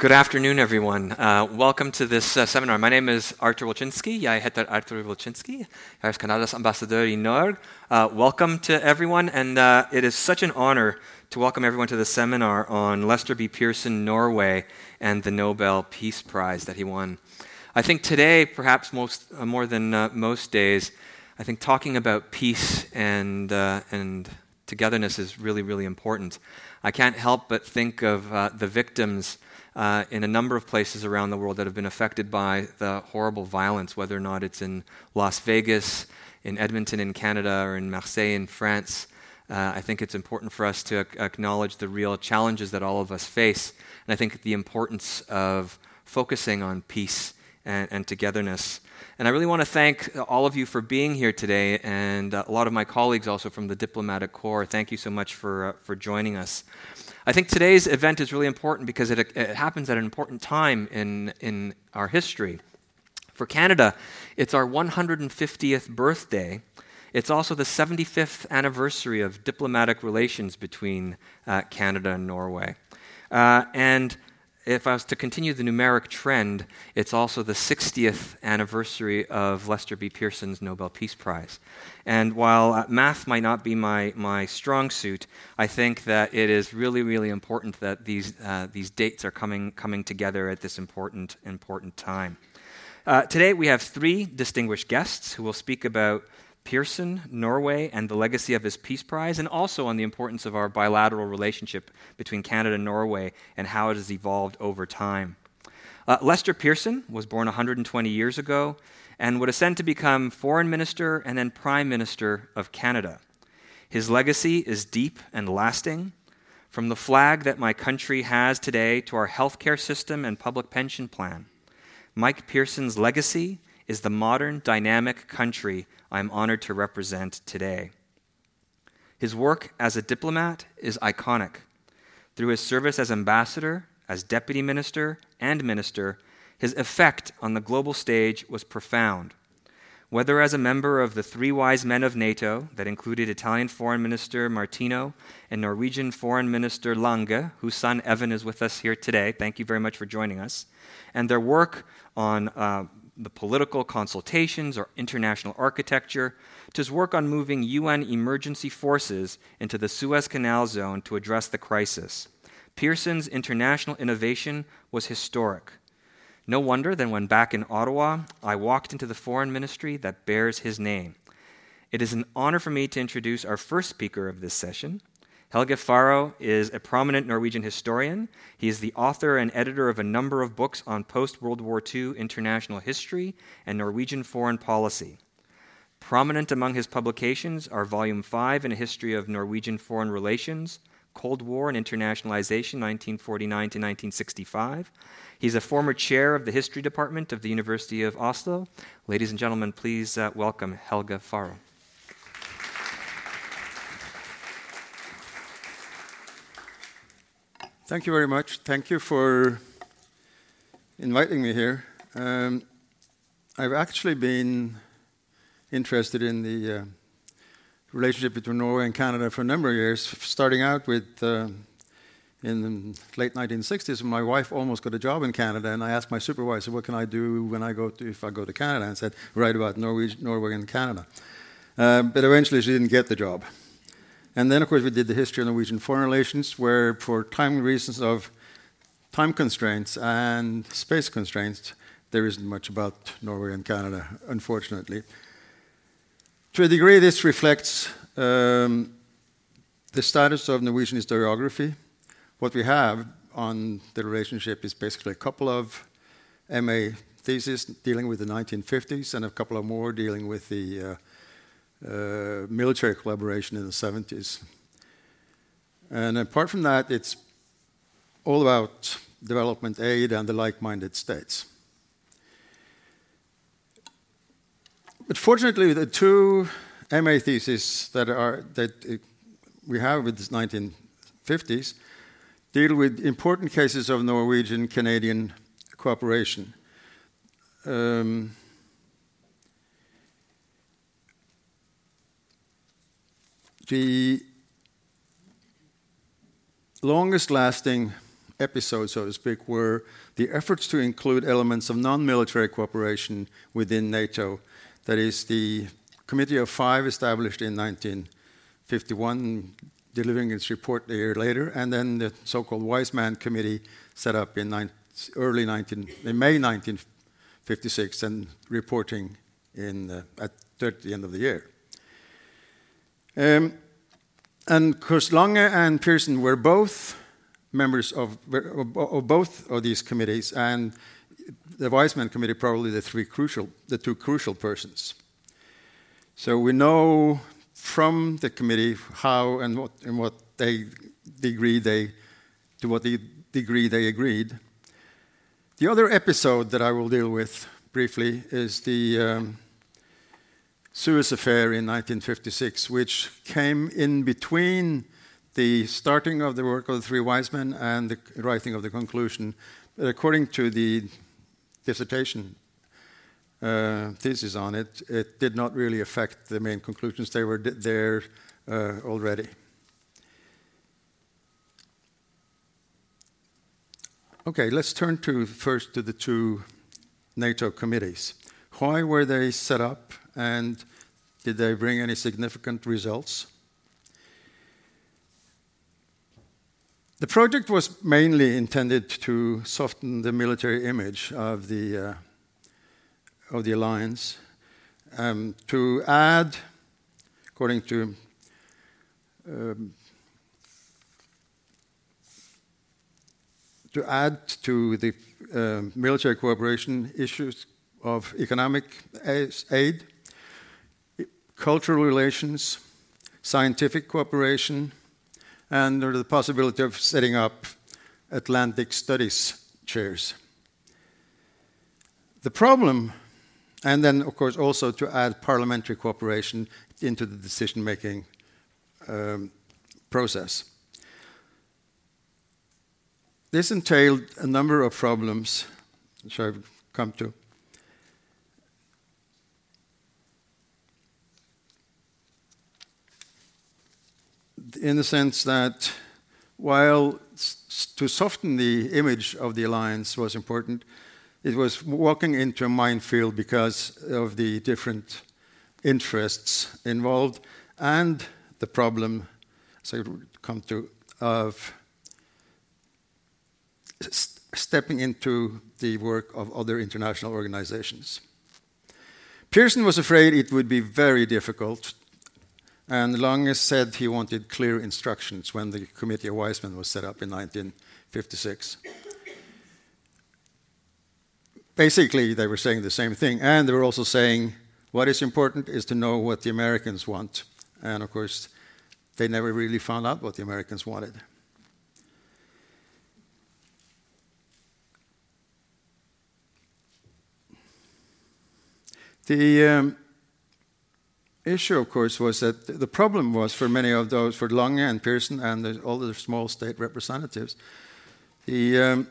Good afternoon, everyone. Uh, welcome to this uh, seminar. My name is Artur Wilczynski. Jeg heter Artur Wilczynski. Jeg er Kanadas ambassadør i Norge. Uh, welcome to everyone, and uh, it is such an honor to welcome everyone to the seminar on Lester B. Pearson, Norway, and the Nobel Peace Prize that he won. I think today, perhaps most, uh, more than uh, most days, I think talking about peace and, and togetherness is really, really important. I can't help but think of the victims uh, in a number of places around the world that have been affected by the horrible violence, whether or not it's in Las Vegas, in Edmonton in Canada, or in Marseille in France. Uh, I think it's important for us to acknowledge the real challenges that all of us face. And I think the importance of focusing on peace and, and togetherness. And I really want to thank all of you for being here today, and uh, a lot of my colleagues also from the Diplomatic Corps. Thank you so much for, uh, for joining us. I think today's event is really important because it, it happens at an important time in, in our history. For Canada, it's our 150th birthday. It's also the 75th anniversary of diplomatic relations between uh, Canada and Norway. Uh, and if I was to continue the numeric trend, it's also the 60th anniversary of Lester B. Pearson's Nobel Peace Prize. And while uh, math might not be my, my strong suit, I think that it is really, really important that these, uh, these dates are coming, coming together at this important, important time. Uh, today, we have three distinguished guests who will speak about Pearson, Norway, and the legacy of his Peace Prize, and also on the importance of our bilateral relationship between Canada and Norway and how it has evolved over time. Uh, Lester Pearson was born 120 years ago and would ascend to become Foreign Minister and then Prime Minister of Canada. His legacy is deep and lasting. From the flag that my country has today to our healthcare system and public pension plan, Mike Pearson's legacy is the modern, dynamic country I am honored to represent today. His work as a diplomat is iconic. Through his service as ambassador, as deputy minister, and minister, his effect on the global stage was profound. Whether as a member of the three wise men of NATO, that included Italian Foreign Minister Martino and Norwegian Foreign Minister Lange, whose son Even is with us here today, thank you very much for joining us, and their work on uh, the political consultations or international architecture, to his work on moving UN emergency forces into the Suez Canal zone to address the crisis. Pearson's international innovation was historic. No wonder then, when back in Ottawa, I walked into the foreign ministry that bears his name. It is an honor for me to introduce our first speaker of this session, Helge Pharo is a prominent Norwegian historian. He is the author and editor of a number of books on post World War II international history and Norwegian foreign policy. Prominent among his publications are Volume 5 in a History of Norwegian Foreign Relations, Cold War and Internationalization, 1949 to 1965. He's a former chair of the History Department of the University of Oslo. Ladies and gentlemen, please uh, welcome Helge Pharo. Thank you very much. Thank you for inviting me here. Um, I've actually been interested in the uh, relationship between Norway and Canada for a number of years, starting out with uh, in the late 1960s when my wife almost got a job in Canada, and I asked my supervisor, "What can I do when I go to if I go to Canada?" And said, "Write about Norway, Norway and Canada." Uh, but eventually, she didn't get the job. And then, of course, we did the history of Norwegian foreign relations, where, for time reasons of time constraints and space constraints, there isn't much about Norway and Canada, unfortunately. To a degree, this reflects um, the status of Norwegian historiography. What we have on the relationship is basically a couple of MA theses dealing with the 1950s and a couple of more dealing with the uh, military collaboration in the 70s. And apart from that, it's all about development aid and the like minded states. But fortunately, the two MA theses that, are, that we have with the 1950s deal with important cases of Norwegian Canadian cooperation. Um, The longest lasting episode, so to speak, were the efforts to include elements of non military cooperation within NATO. That is, the Committee of Five, established in 1951, delivering its report a year later, and then the so called Wiseman Committee, set up in early 19, in May 1956 and reporting in, uh, at the end of the year. Um, and of Lange and Pearson were both members of, of, both of these committees, and the Wiseman Committee probably the three crucial, the two crucial persons. So we know from the committee how and what, in what they degree they, to what degree they agreed. The other episode that I will deal with briefly is the um, Suez Affair in 1956, which came in between the starting of the work of the three wise men and the writing of the conclusion. But according to the dissertation uh, thesis on it, it did not really affect the main conclusions. They were there uh, already. Okay, let's turn to first to the two NATO committees. Why were they set up, and did they bring any significant results? The project was mainly intended to soften the military image of the, uh, of the alliance, um, to add, according to um, to add to the uh, military cooperation issues of economic aid, cultural relations, scientific cooperation, and the possibility of setting up Atlantic studies chairs. The problem, and then of course also to add parliamentary cooperation into the decision making um, process. This entailed a number of problems, which I've come to. In the sense that while to soften the image of the alliance was important, it was walking into a minefield because of the different interests involved and the problem, so I come to, of stepping into the work of other international organizations. Pearson was afraid it would be very difficult, and Lange said he wanted clear instructions when the Committee of Wiseman was set up in 1956. Basically, they were saying the same thing, and they were also saying what is important is to know what the Americans want. And of course, they never really found out what the Americans wanted. The um, issue, of course, was that the problem was for many of those, for Lange and Pearson and the, all the small state representatives, the um,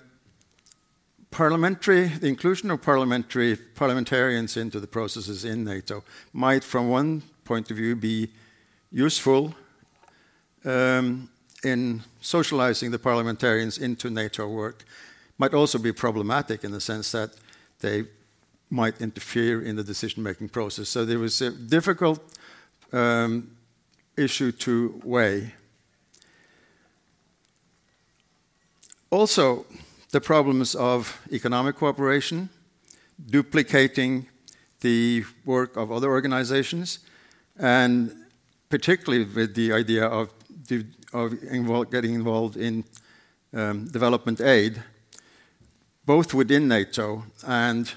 parliamentary, the inclusion of parliamentary parliamentarians into the processes in NATO might, from one point of view, be useful um, in socializing the parliamentarians into NATO work. Might also be problematic in the sense that they might interfere in the decision making process. So there was a difficult um, issue to weigh. Also, the problems of economic cooperation, duplicating the work of other organizations, and particularly with the idea of, of getting involved in um, development aid, both within NATO and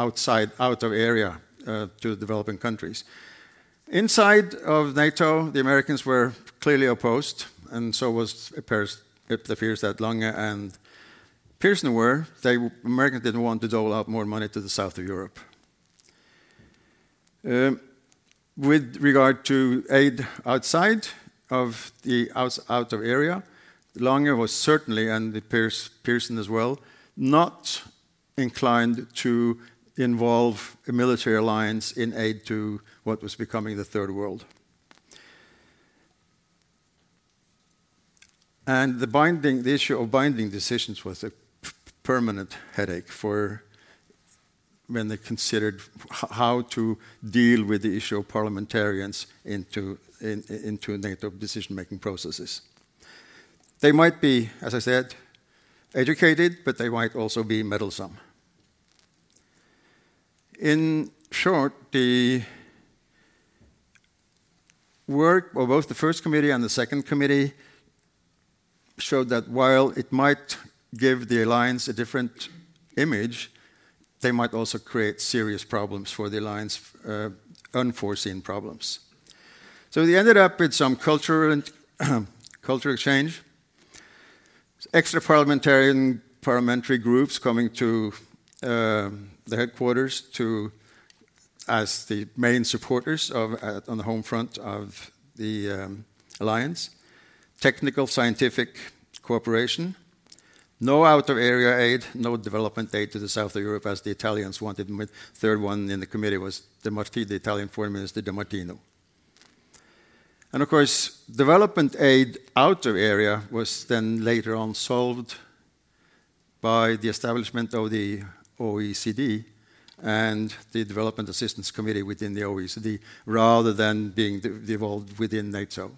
outside, out of area uh, to developing countries. Inside of NATO, the Americans were clearly opposed, and so was it appears, it that Lange and Pearson were. The Americans didn't want to dole out more money to the south of Europe. Uh, with regard to aid outside of the out, out of area, Lange was certainly, and Pearson as well, not inclined to involve a military alliance in aid to what was becoming the Third World. And the, binding, the issue of binding decisions was a permanent headache for when they considered how to deal with the issue of parliamentarians into, in, into NATO decision making processes. They might be, as I said, educated, but they might also be meddlesome. In short, the work of both the first committee and the second committee showed that while it might give the alliance a different image, they might also create serious problems for the alliance, uh, unforeseen problems. So they ended up with some cultural and cultural exchange, extra parliamentarian parliamentary groups coming to uh, the headquarters to as the main supporters of, uh, on the home front of the um, alliance, technical scientific cooperation, no out of area aid, no development aid to the south of Europe as the Italians wanted. The third one in the committee was De Martino, the Italian foreign minister De Martino. And of course, development aid out of area was then later on solved by the establishment of the OECD and the Development Assistance Committee within the OECD rather than being devolved within NATO.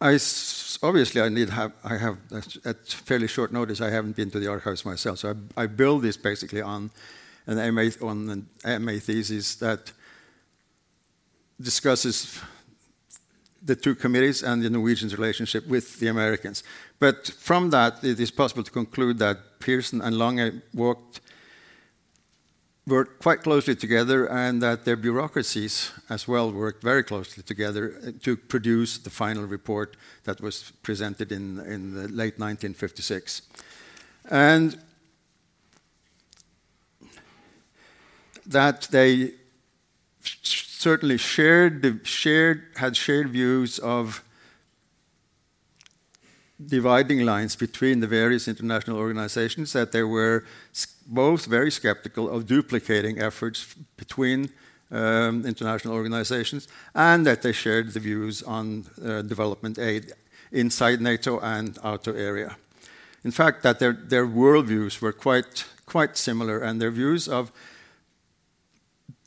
I obviously I need have I have at fairly short notice I haven't been to the archives myself, so I, I build this basically on an MA on an MA thesis that discusses the two committees and the Norwegians' relationship with the Americans. But from that, it is possible to conclude that Pearson and Lange worked worked quite closely together and that their bureaucracies as well worked very closely together uh, to produce the final report that was presented in, in the late 1956. And that they certainly shared, shared, had shared views of dividing lines between the various international organizations, that they were both very skeptical of duplicating efforts between um, international organizations, and that they shared the views on uh, development aid inside NATO and outer area. In fact, that their, their worldviews were quite, quite similar, and their views of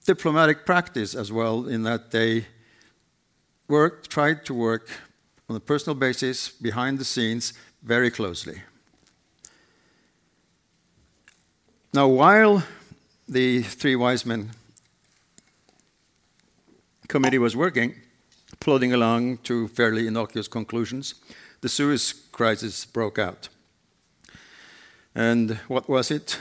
diplomatic practice as well, in that they worked, tried to work on a personal basis, behind the scenes, very closely. Now, while the three wise men committee was working, plodding along to fairly innocuous conclusions, the Suez crisis broke out. And what was it?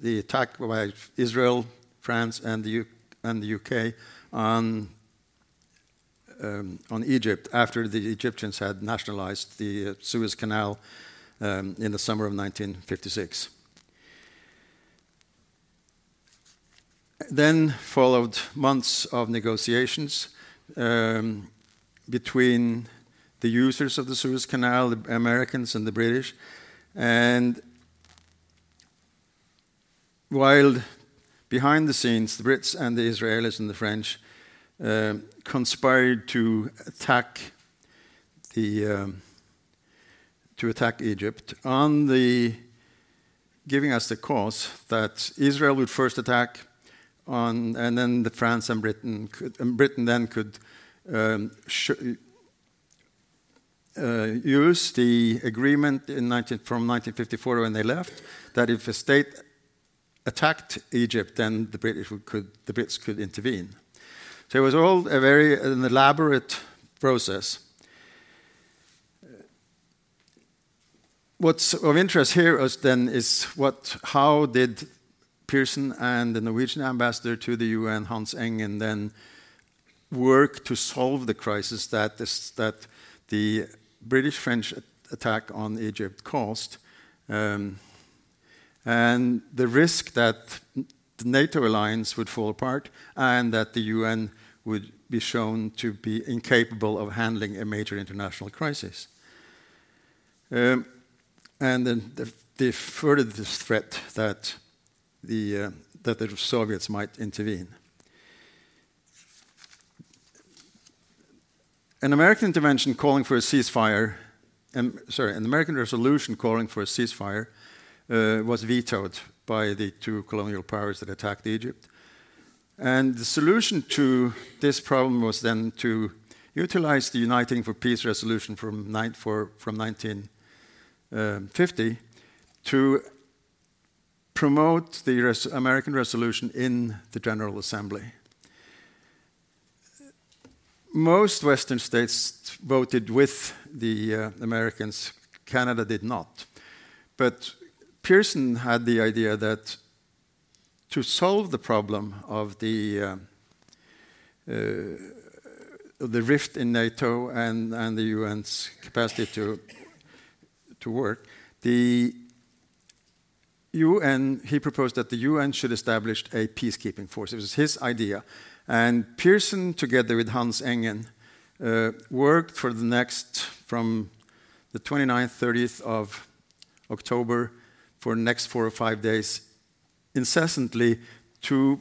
The attack by Israel, France, and the, U- and the UK on um, on Egypt after the Egyptians had nationalized the uh, Suez Canal um, in the summer of 1956. Then followed months of negotiations um, between the users of the Suez Canal, the Americans and the British. And while behind the scenes, the Brits and the Israelis and the French um, conspired to attack the um, to attack Egypt on the giving us the cause that Israel would first attack on, and then the France and Britain could, and Britain then could um, uh, use the agreement 19, from 1954 when they left that if a state attacked Egypt, then the British could, the Brits could intervene. So it was all a very an elaborate process. What's of interest here is then is what how did Pearson and the Norwegian ambassador to the UN, Hans Engen, then work to solve the crisis that, this, that the British-French attack on Egypt caused, um, and the risk that the NATO alliance would fall apart and that the UN would be shown to be incapable of handling a major international crisis. Um, and then the, the further this threat that the, uh, that the Soviets might intervene. An American intervention calling for a ceasefire, um, sorry, an American resolution calling for a ceasefire was vetoed by the two colonial powers that attacked Egypt. And the solution to this problem was then to utilize the Uniting for Peace resolution from, for, from 1950 um, to promote the res American resolution in the General Assembly. Most Western states voted with the uh, Americans, Canada did not. But Pearson had the idea that to solve the problem of the uh, uh, the rift in NATO and, and the UN's capacity to to work, the UN he proposed that the UN should establish a peacekeeping force. It was his idea, and Pearson, together with Hans Engen, uh, worked for the next from the 29th, 30th of October for the next four or five days incessantly to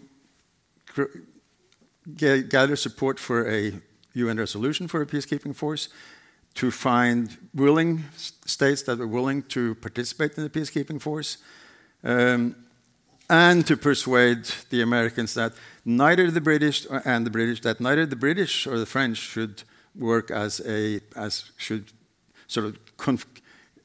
gather support for a UN resolution for a peacekeeping force, to find willing states that were willing to participate in the peacekeeping force, um, and to persuade the Americans that neither the British and the British that neither the British or the French should work as a as should sort of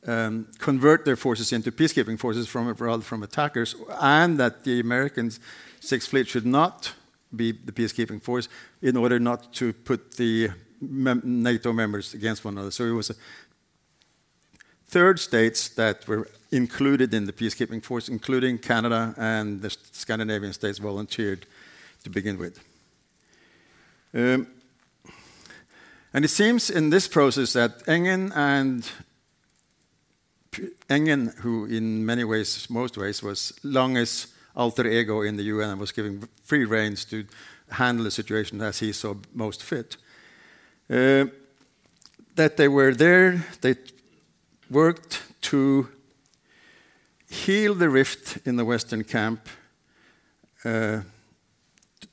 um, convert their forces into peacekeeping forces from, rather from attackers, and that the Americans' Sixth Fleet should not be the peacekeeping force in order not to put the NATO members against one another. So it was a third states that were included in the peacekeeping force, including Canada and the Scandinavian states volunteered to begin with. Um, and it seems in this process that Engen and Engen, who in many ways, most ways, was Lange's alter ego in the UN and was giving free reins to handle the situation as he saw most fit. Uh, that they were there, they worked to heal the rift in the Western camp, uh,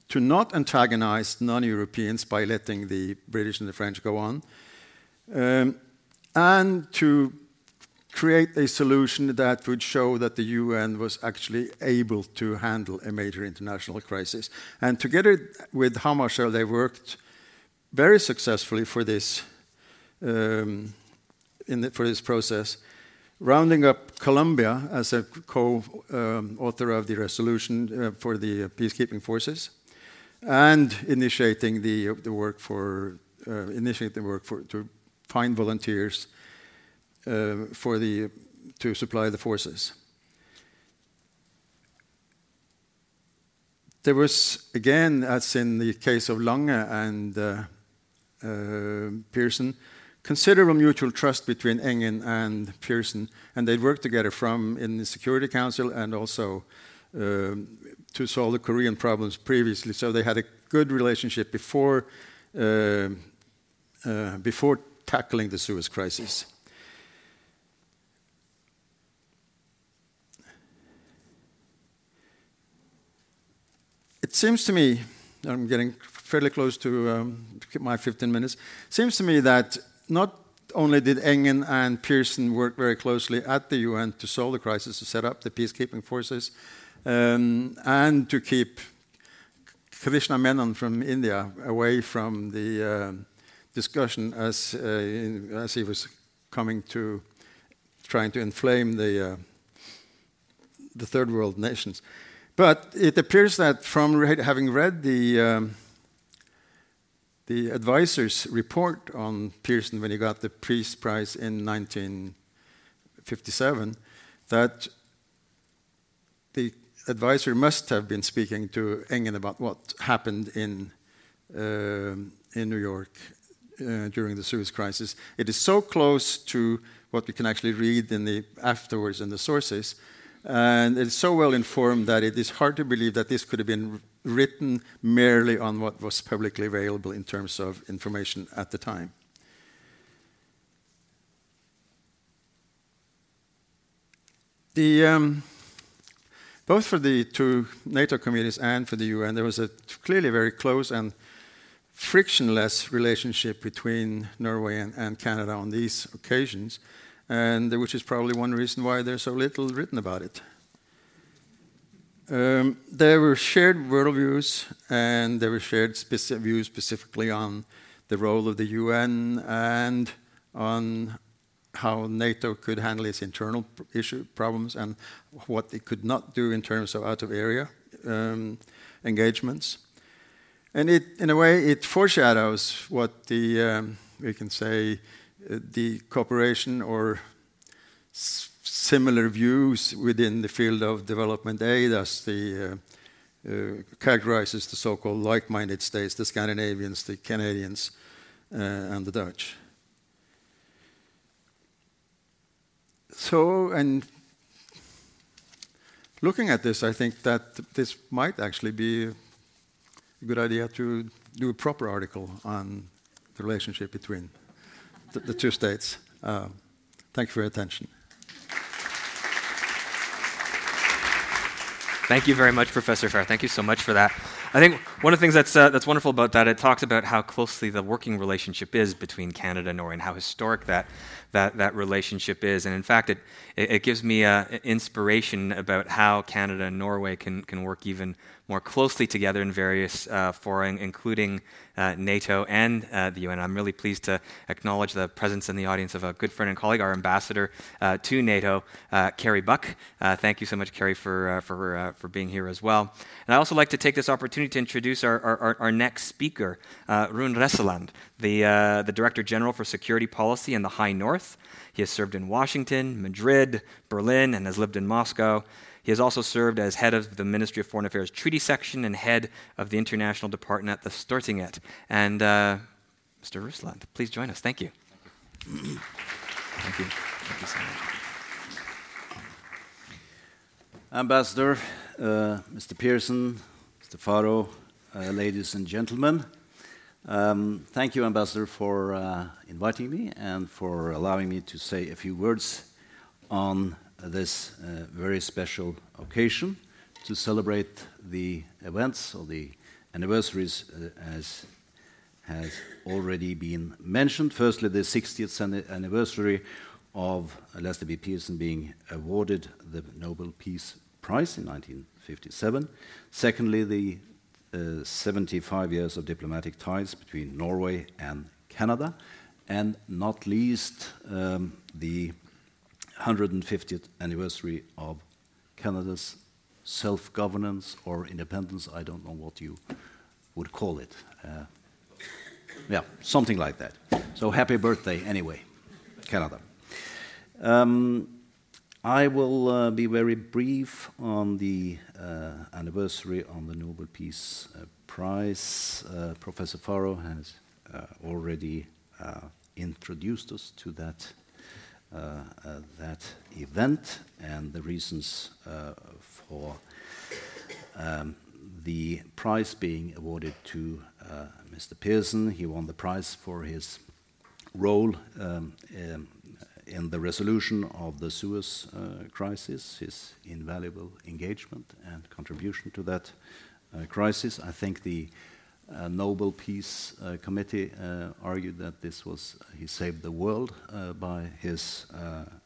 to not antagonize non Europeans by letting the British and the French go on, um, and to create a solution that would show that the UN was actually able to handle a major international crisis. And together with Hammarskjöld, they worked very successfully for this, um, the, for this process, rounding up Colombia as a co-author um, of the resolution uh, for the peacekeeping forces, and initiating the, the work for uh, initiating the work for to find volunteers for the, to supply the forces. There was, again, as in the case of Lange and uh, uh, Pearson, considerable mutual trust between Engen and Pearson, and they worked together from in the Security Council and also to solve the Korean problems previously. So they had a good relationship before uh, uh, before tackling the Suez crisis. It seems to me, I'm getting fairly close to um, my 15 minutes, seems to me that not only did Engen and Pearson work very closely at the UN to solve the crisis, to set up the peacekeeping forces, um, and to keep Krishna Menon from India away from the uh, discussion as, uh, in, as he was coming to trying to inflame the, uh, the third world nations. But it appears that from having read the, um, the advisor's report on Pearson when he got the Peace Prize in 1957, that the advisor must have been speaking to Engen about what happened in, uh, in New York uh, during the Suez Crisis. It is so close to what we can actually read in the afterwards in the sources and it's so well informed that it is hard to believe that this could have been written merely on what was publicly available in terms of information at the time. The, um, both for the two NATO communities and for the UN, there was a clearly very close and frictionless relationship between Norway and, and Canada on these occasions, and which is probably one reason why there's so little written about it. Um, there were shared worldviews, and there were shared specific views specifically on the role of the UN and on how NATO could handle its internal issue problems and what it could not do in terms of out of area um, engagements. And it, in a way, it foreshadows what the um, we can say the cooperation or similar views within the field of development aid as the uh, uh, characterizes the so-called like-minded states, the Scandinavians, the Canadians, uh, and the Dutch. So, and looking at this, I think that this might actually be a good idea to do a proper article on the relationship between the, the two states. Uh, thank you for your attention. Thank you very much, Professor Farr. Thank you so much for that. I think one of the things that's, uh, that's wonderful about that, it talks about how closely the working relationship is between Canada and Norway and how historic that, that, that relationship is. And in fact, it, it, gives me uh, inspiration about how Canada and Norway can, can work even more closely together in various uh, fora, including uh, NATO and uh, the UN. I'm really pleased to acknowledge the presence in the audience of a good friend and colleague, our ambassador uh, to NATO, uh, Kerry Buck. Uh, thank you so much, Kerry, for, for, for being here as well. And I also like to take this opportunity to introduce our, our, our next speaker, Rune Resaland, the, the Director General for Security Policy in the High North. He has served in Washington, Madrid, Berlin, and has lived in Moscow. He has also served as head of the Ministry of Foreign Affairs Treaty Section and head of the International Department at the Stortinget. And uh, Mr. Resaland, please join us. Thank you. Thank you. Thank you, Thank you so. Ambassador, uh, Mr. Pearson, Mr. Pharo, uh, ladies and gentlemen. Um, thank you, Ambassador, for uh, inviting me and for allowing me to say a few words on this uh, very special occasion to celebrate the events or the anniversaries uh, as has already been mentioned. Firstly, the 60th anniversary of Lester B. Pearson being awarded the Nobel Peace Prize in 1957. Secondly, the uh, 75 years of diplomatic ties between Norway and Canada. And not least, um, the 150th anniversary of Canada's self governance or independence. I don't know what you would call it. Uh, yeah, something like that. So happy birthday, anyway, Canada. Um, I will uh, be very brief on the uh, anniversary on the Nobel Peace uh, Prize. Uh, Professor Pharo has uh, already introduced us to that that event and the reasons for um, the prize being awarded to Mr. Pearson. He won the prize for his role um, um, in the resolution of the Suez uh, crisis, his invaluable engagement and contribution to that uh, crisis. I think the uh, Nobel Peace Committee argued that this was he saved the world by his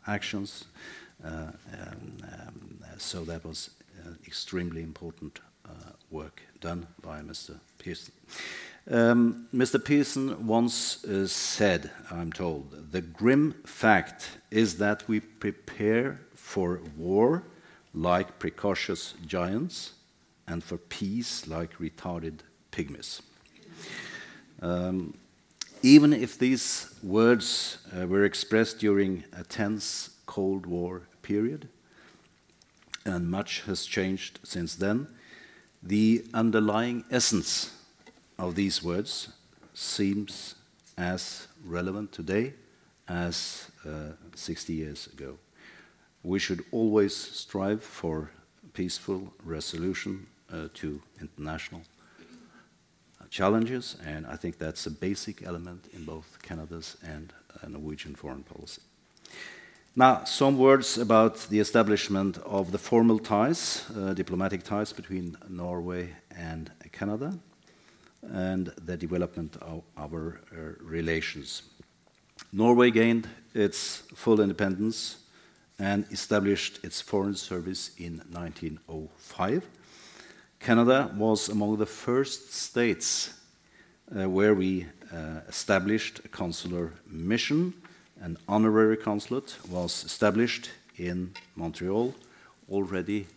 actions. Um, so that was extremely important work done by Mr. Pearson. Um, Mr. Pearson once uh, said, I'm told, the grim fact is that we prepare for war like precocious giants and for peace like retarded pygmies. Um, even if these words uh, were expressed during a tense Cold War period, and much has changed since then, the underlying essence of these words seems as relevant today as uh, 60 years ago. We should always strive for peaceful resolution uh, to international challenges, and I think that's a basic element in both Canada's and uh, Norwegian foreign policy. Now, some words about the establishment of the formal ties, uh, diplomatic ties between Norway and Canada, and the development of our uh, relations. Norway gained its full independence and established its foreign service in 1905. Canada was among the first states uh, where we uh, established a consular mission an honorary consulate was established in Montreal already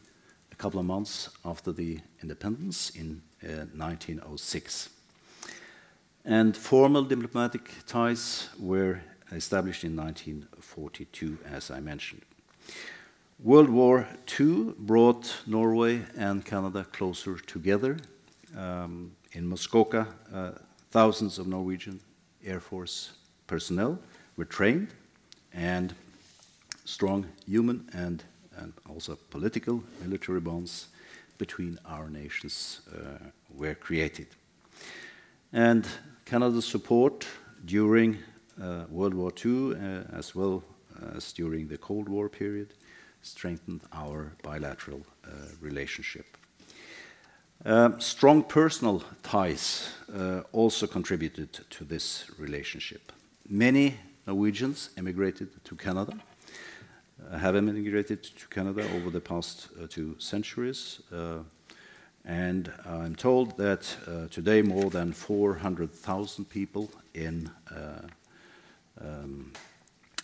a couple of months after the independence in 1906. And formal diplomatic ties were established in 1942, as I mentioned. World War II brought Norway and Canada closer together. Um, in Muskoka, uh, thousands of Norwegian Air Force personnel were trained, and strong human and, and also political military bonds between our nations uh, were created. And Canada's support during uh, World War II, uh, as well as during the Cold War period, strengthened our bilateral uh, relationship. Um, strong personal ties uh, also contributed to this relationship. Many Norwegians emigrated to Canada, have emigrated to Canada over the past uh, two centuries. Uh, and I'm told that uh, today more than 400,000 people in uh, um,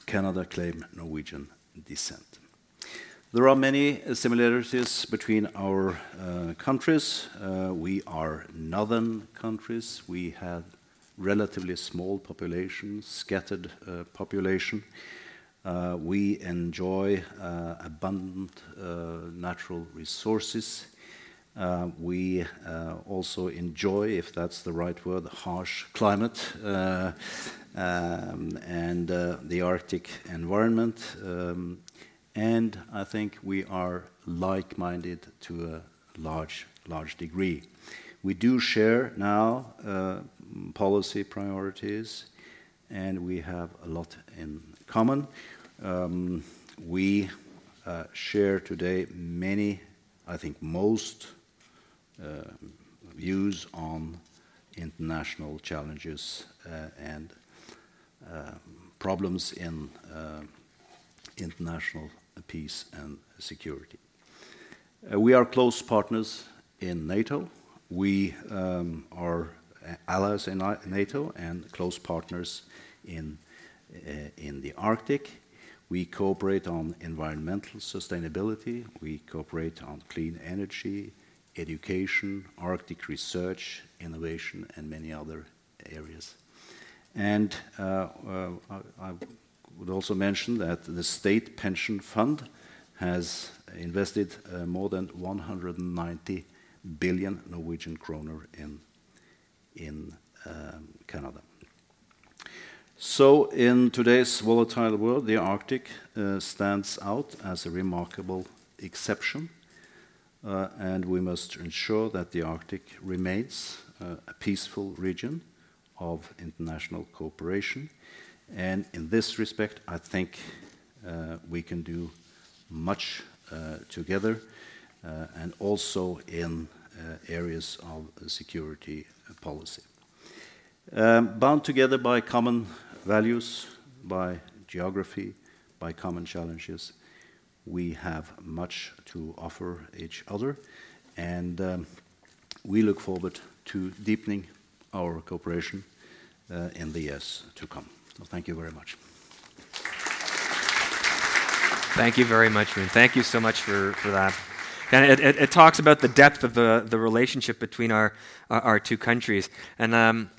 Canada claim Norwegian descent. There are many similarities between our uh, countries. we are northern countries. We have relatively small population, scattered uh, population. Uh, we enjoy uh, abundant uh, natural resources. Uh, we uh, also enjoy, if that's the right word, harsh climate um, and the Arctic environment. Um, and I think we are like minded to a large, large degree. We do share now policy priorities, and we have a lot in common. Um, we uh, share today many, I think most, uh, views on international challenges uh, and uh, problems in uh, international peace and security. Uh, we are close partners in NATO. We um, are allies in NATO and close partners in, in the Arctic. We cooperate on environmental sustainability, we cooperate on clean energy, education, Arctic research, innovation, and many other areas. And uh, uh, I, I would also mention that the State Pension Fund has invested uh, more than 190 billion Norwegian kroner in in um, Canada. So, in today's volatile world, the Arctic uh, stands out as a remarkable exception, uh, and we must ensure that the Arctic remains uh, a peaceful region of international cooperation. And in this respect, I think we can do much together, and also in areas of security policy. Um, bound together by common values, by geography, by common challenges, we have much to offer each other, and um, we look forward to deepening our cooperation uh, in the years to come. So thank you very much. Thank you very much, Rune. Thank you so much for, for that. And it, it, it, talks about the depth of the, the relationship between our, our, our two countries. And um,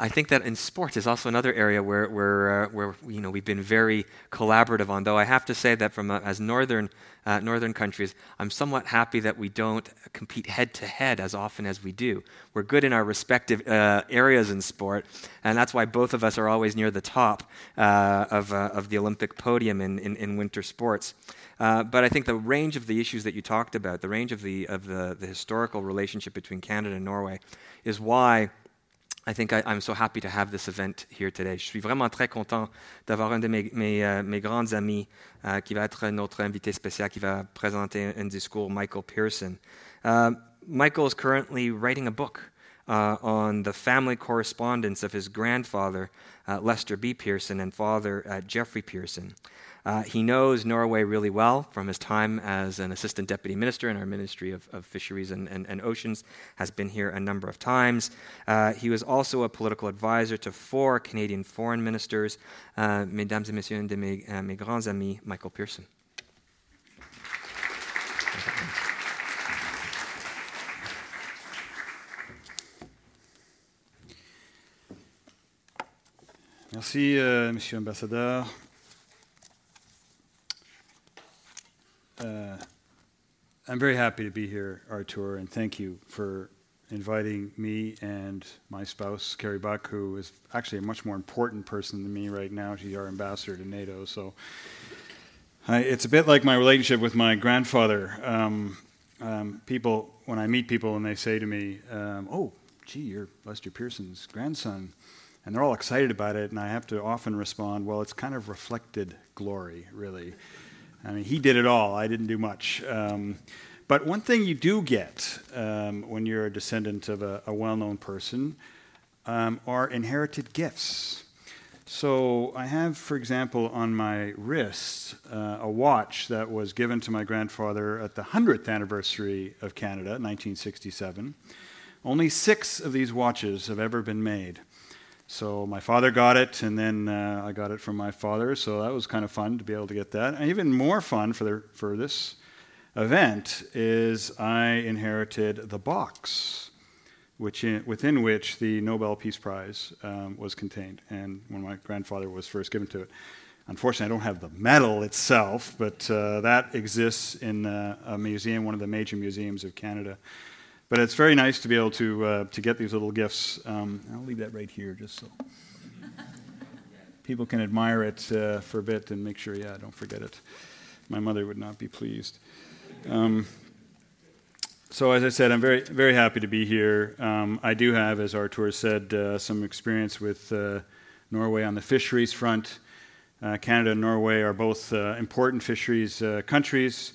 I think that in sports is also another area where, where, uh, where you know, we've been very collaborative on. Though I have to say that from a, as northern, uh, northern countries, I'm somewhat happy that we don't compete head to head as often as we do. We're good in our respective uh, areas in sport, and that's why both of us are always near the top uh, of, uh, of the Olympic podium in, in, in winter sports. Uh, but I think the range of the issues that you talked about, the range of the, of the, the historical relationship between Canada and Norway, is why I think I, am so happy to have this event here today. Je suis vraiment très content d'avoir un de mes, mes, uh, mes grands amis uh, qui va être notre invité spécial, qui va présenter un discours, Michael Pearson. Uh, Michael is currently writing a book uh, on the family correspondence of his grandfather, uh, Lester B. Pearson, and father, uh, Geoffrey Pearson. Uh, he knows Norway really well from his time as an assistant deputy minister in our Ministry of, of Fisheries and, and, and, Oceans, has been here a number of times. Uh, he was also a political advisor to four Canadian foreign ministers. Uh, mesdames et messieurs, de mes, uh, mes grands amis, Michael Pearson. Merci, euh, Monsieur l'Ambassadeur. Uh, I'm very happy to be here, Artur, and thank you for inviting me and my spouse, Kerry Buck, who is actually a much more important person than me right now. She's our ambassador to NATO. So I, it's a bit like my relationship with my grandfather. Um, um, people, when I meet people and they say to me, um, "Oh, gee, you're Lester Pearson's grandson," and they're all excited about it, and I have to often respond, "Well, it's kind of reflected glory, really." I mean, he did it all. I didn't do much. Um, but one thing you do get um, when you're a descendant of a, a well known person um, are inherited gifts. So I have, for example, on my wrist uh, a watch that was given to my grandfather at the 100th anniversary of Canada, 1967. Only six of these watches have ever been made. So my father got it, and then uh, I got it from my father. So that was kind of fun to be able to get that. And even more fun for the, for this event is I inherited the box, which in, within which the Nobel Peace Prize um, was contained, and when my grandfather was first given to it. Unfortunately, I don't have the medal itself, but uh, that exists in uh, a museum, one of the major museums of Canada. But it's very nice to be able to, uh, to get these little gifts. Um, I'll leave that right here just so people can admire it uh, for a bit and make sure, yeah, I don't forget it. My mother would not be pleased. Um, so, as I said, I'm very, very happy to be here. Um, I do have, as Artur said, uh, some experience with uh, Norway on the fisheries front. Uh, Canada and Norway are both uh, important fisheries countries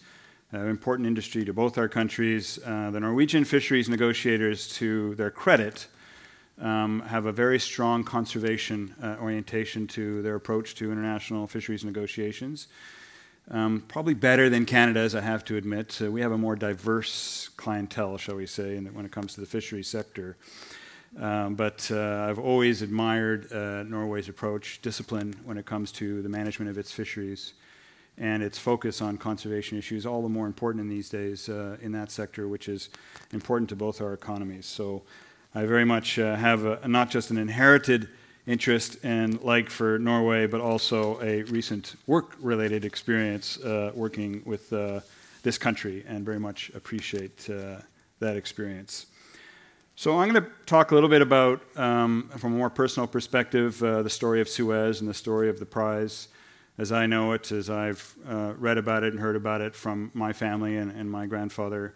uh, important industry to both our countries. Uh, the Norwegian fisheries negotiators, to their credit, um, have a very strong conservation uh, orientation to their approach to international fisheries negotiations. Um, probably better than Canada's, I have to admit. Uh, we have a more diverse clientele, shall we say, when it comes to the fisheries sector. Um, but uh, I've always admired uh, Norway's approach, discipline when it comes to the management of its fisheries and its focus on conservation issues, all the more important in these days uh, in that sector, which is important to both our economies. So I very much uh, have a, not just an inherited interest and like for Norway, but also a recent work related experience uh, working with uh, this country and very much appreciate uh, that experience. So I'm going to talk a little bit about, um, from a more personal perspective, uh, the story of Suez and the story of the prize as I know it, as I've uh, read about it and heard about it from my family and, and my grandfather.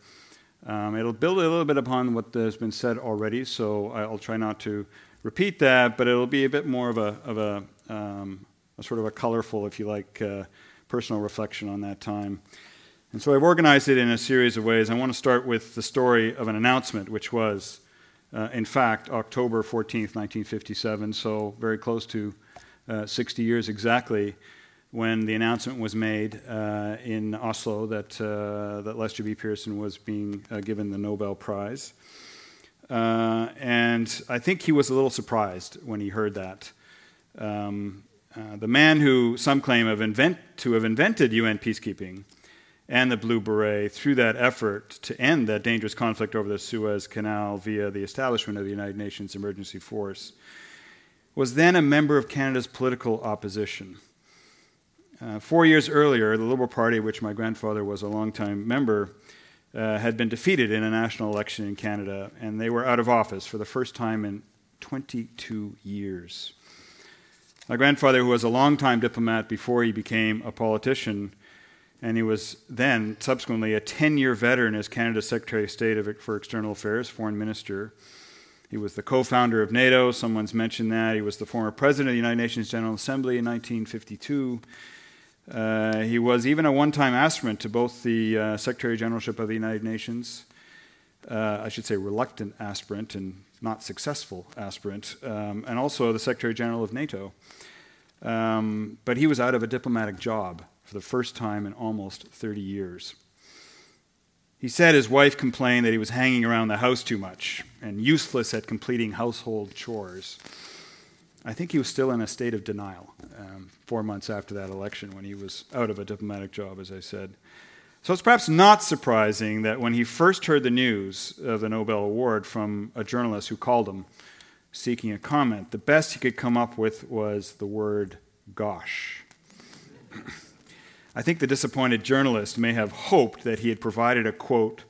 Um, it'll build a little bit upon what has been said already, so I'll try not to repeat that, but it'll be a bit more of a, of a, um, a sort of a colorful, if you like, uh, personal reflection on that time. And so I've organized it in a series of ways. I want to start with the story of an announcement, which was, uh, in fact, October 14th, 1957, so very close to uh, 60 years exactly when the announcement was made uh, in Oslo that, uh, that Lester B. Pearson was being uh, given the Nobel Prize. Uh, and I think he was a little surprised when he heard that. Um, uh, the man who some claim have invent, to have invented UN peacekeeping and the Blue Beret through that effort to end that dangerous conflict over the Suez Canal via the establishment of the United Nations Emergency Force was then a member of Canada's political opposition. Uh, four years earlier, the Liberal Party, which my grandfather was a longtime member, uh, had been defeated in a national election in Canada, and they were out of office for the first time in 22 years. My grandfather, who was a long-time diplomat before he became a politician, and he was then subsequently a 10 year veteran as Canada's Secretary of State for External Affairs, Foreign Minister, He was the co founder of NATO. Someone's mentioned that. He was the former president of the United Nations General Assembly in 1952. Uh, he was even a one time aspirant to both the uh, Secretary Generalship of the United Nations, uh, I should say reluctant aspirant and not successful aspirant, um, and also the Secretary General of NATO. Um, but he was out of a diplomatic job for the first time in almost 30 years. He said his wife complained that he was hanging around the house too much and useless at completing household chores. I think he was still in a state of denial um, four months after that election when he was out of a diplomatic job, as I said. So it's perhaps not surprising that when he first heard the news of the Nobel Award from a journalist who called him seeking a comment, the best he could come up with was the word gosh. I think the disappointed journalist may have hoped that he had provided a quote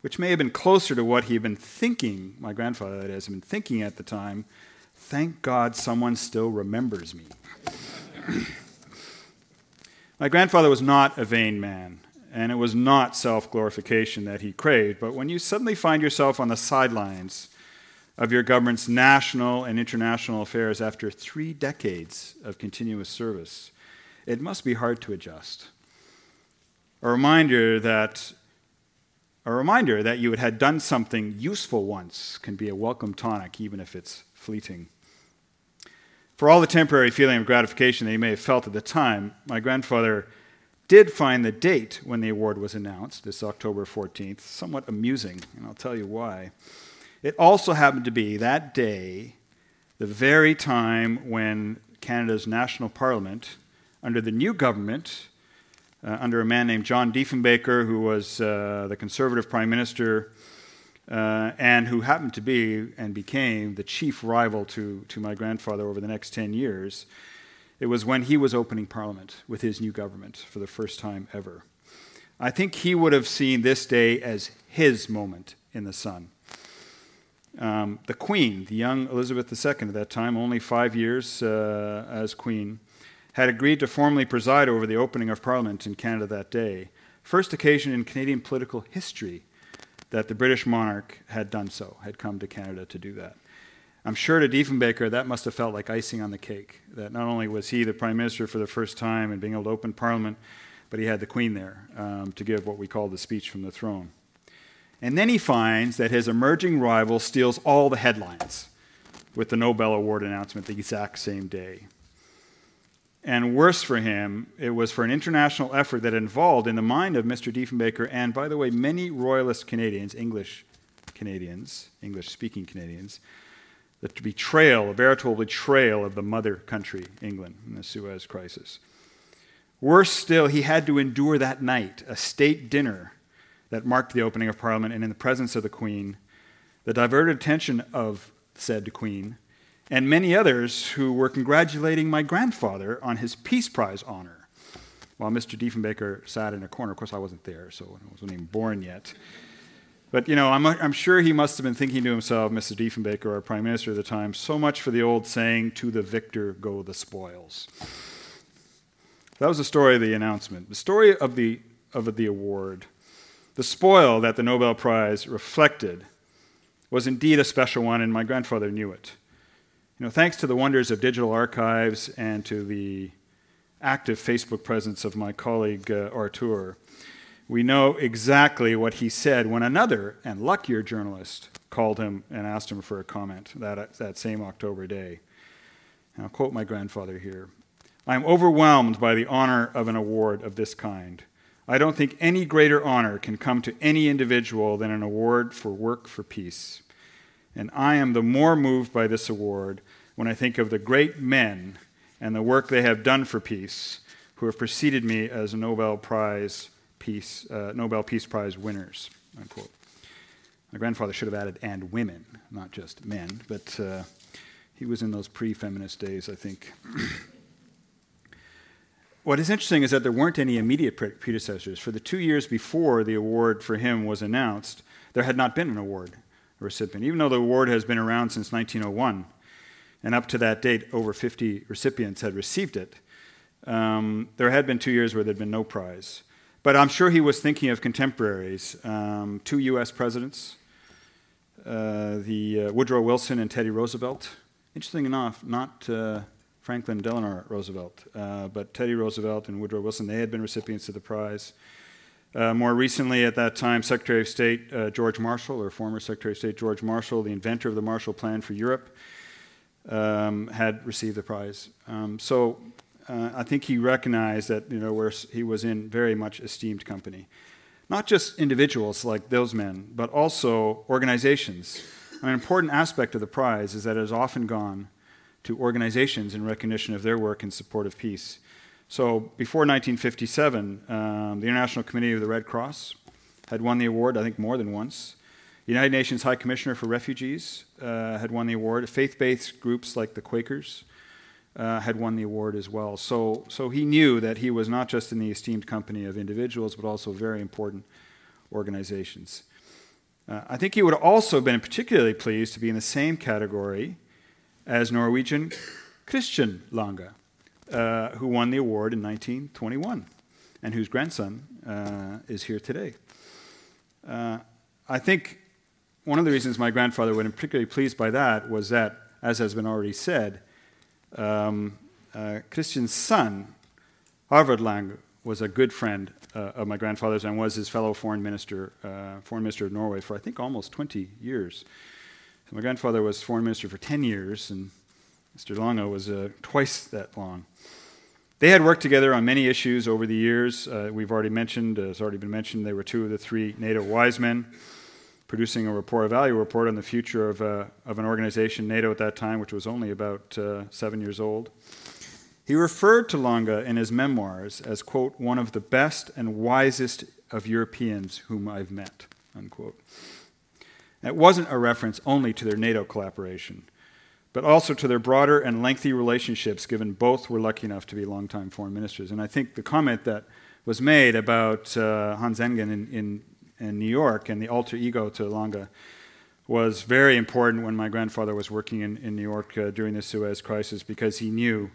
which may have been closer to what he had been thinking, my grandfather, that is, had been thinking at the time. Thank God someone still remembers me. my grandfather was not a vain man, and it was not self glorification that he craved, but when you suddenly find yourself on the sidelines of your government's national and international affairs after three decades of continuous service, it must be hard to adjust. A reminder that a reminder that you had done something useful once can be a welcome tonic, even if it's fleeting. For all the temporary feeling of gratification that he may have felt at the time, my grandfather did find the date when the award was announced, this October 14th, somewhat amusing, and I'll tell you why. It also happened to be that day, the very time when Canada's National Parliament under the new government, uh, under a man named John Diefenbaker, who was uh, the conservative prime minister uh, and who happened to be and became the chief rival to, to my grandfather over the next 10 years. It was when he was opening parliament with his new government for the first time ever. I think he would have seen this day as his moment in the sun. Um, the Queen, the young Elizabeth II at that time, only five years uh, as Queen, had agreed to formally preside over the opening of Parliament in Canada that day. First occasion in Canadian political history that the British monarch had done so, had come to Canada to do that. I'm sure to Diefenbaker that must have felt like icing on the cake, that not only was he the Prime Minister for the first time and being able to open Parliament, but he had the Queen there um, to give what we call the speech from the throne. And then he finds that his emerging rival steals all the headlines with the Nobel Award announcement the exact same day. And worse for him, it was for an international effort that involved, in the mind of Mr. Diefenbaker, and by the way, many Royalist Canadians, English Canadians, English speaking Canadians, the betrayal, a veritable betrayal of the mother country, England, in the Suez crisis. Worse still, he had to endure that night a state dinner that marked the opening of Parliament and in the presence of the Queen, the diverted attention of said Queen and many others who were congratulating my grandfather on his Peace Prize honor. While Mr. Diefenbaker sat in a corner, of course, I wasn't there, so I wasn't even born yet. But, you know, I'm, I'm sure he must have been thinking to himself, Mr. Diefenbaker, our prime minister at the time, so much for the old saying, to the victor go the spoils. That was the story of the announcement. The story of the, of the award. The spoil that the Nobel Prize reflected was indeed a special one, and my grandfather knew it. You know, thanks to the wonders of digital archives and to the active Facebook presence of my colleague uh, Artur, we know exactly what he said when another and luckier journalist called him and asked him for a comment that, that same October day. And I'll quote my grandfather here I am overwhelmed by the honor of an award of this kind. I don't think any greater honor can come to any individual than an award for work for peace. And I am the more moved by this award when I think of the great men and the work they have done for peace who have preceded me as Nobel Prize Peace, uh, Nobel Peace Prize winners. Unquote. My grandfather should have added and women, not just men, but uh, he was in those pre feminist days, I think. what is interesting is that there weren't any immediate predecessors. For the two years before the award for him was announced, there had not been an award recipient, even though the award has been around since 1901. And up to that date, over 50 recipients had received it. Um, there had been two years where there had been no prize. But I'm sure he was thinking of contemporaries, um, two U.S. presidents, uh, the uh, Woodrow Wilson and Teddy Roosevelt. Interesting enough, not uh, Franklin Delano Roosevelt, uh, but Teddy Roosevelt and Woodrow Wilson, they had been recipients of the prize. Uh, more recently, at that time, Secretary of State uh, George Marshall, or former Secretary of State George Marshall, the inventor of the Marshall Plan for Europe, um, had received the prize. Um, so uh, I think he recognized that you know where he was in very much esteemed company, not just individuals like those men, but also organizations. An important aspect of the prize is that it has often gone to organizations in recognition of their work in support of peace. So before 1957, um, the International Committee of the Red Cross had won the award, I think, more than once. The United Nations High Commissioner for Refugees uh, had won the award. Faith based groups like the Quakers uh, had won the award as well. So, so he knew that he was not just in the esteemed company of individuals, but also very important organizations. Uh, I think he would also have been particularly pleased to be in the same category as Norwegian Christian Lange, uh, who won the award in 1921 and whose grandson uh, is here today. Uh, I think one of the reasons my grandfather was particularly pleased by that was that, as has been already said, um, uh, Christian's son, Halvard Lange, was a good friend uh, of my grandfather's and was his fellow foreign minister, uh, foreign minister of Norway for I think almost 20 years. So my grandfather was foreign minister for 10 years, and Mr. Lange was uh, twice that long. They had worked together on many issues over the years. Uh, we've already mentioned, uh, it's already been mentioned, they were two of the three NATO wise men, producing a report, a value report on the future of, uh, of an organization, NATO at that time, which was only about uh, seven years old. He referred to Lange in his memoirs as, quote, one of the best and wisest of Europeans whom I've met, unquote. That wasn't a reference only to their NATO collaboration but also to their broader and lengthy relationships, given both were lucky enough to be longtime foreign ministers. And I think the comment that was made about uh, Hans Engen in, in, in, New York and the alter ego to Lange was very important when my grandfather was working in, in New York uh, during the Suez crisis because he knew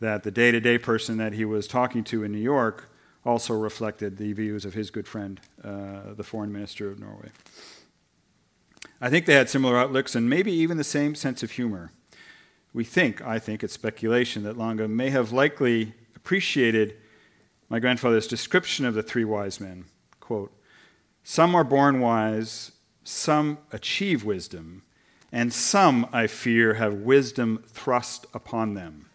that the day to day person that he was talking to in New York also reflected the views of his good friend, uh, the foreign minister of Norway. I think they had similar outlooks and maybe even the same sense of humor. We think, I think, it's speculation that Lange may have likely appreciated my grandfather's description of the three wise men. Quote, Some are born wise, some achieve wisdom, and some, I fear, have wisdom thrust upon them.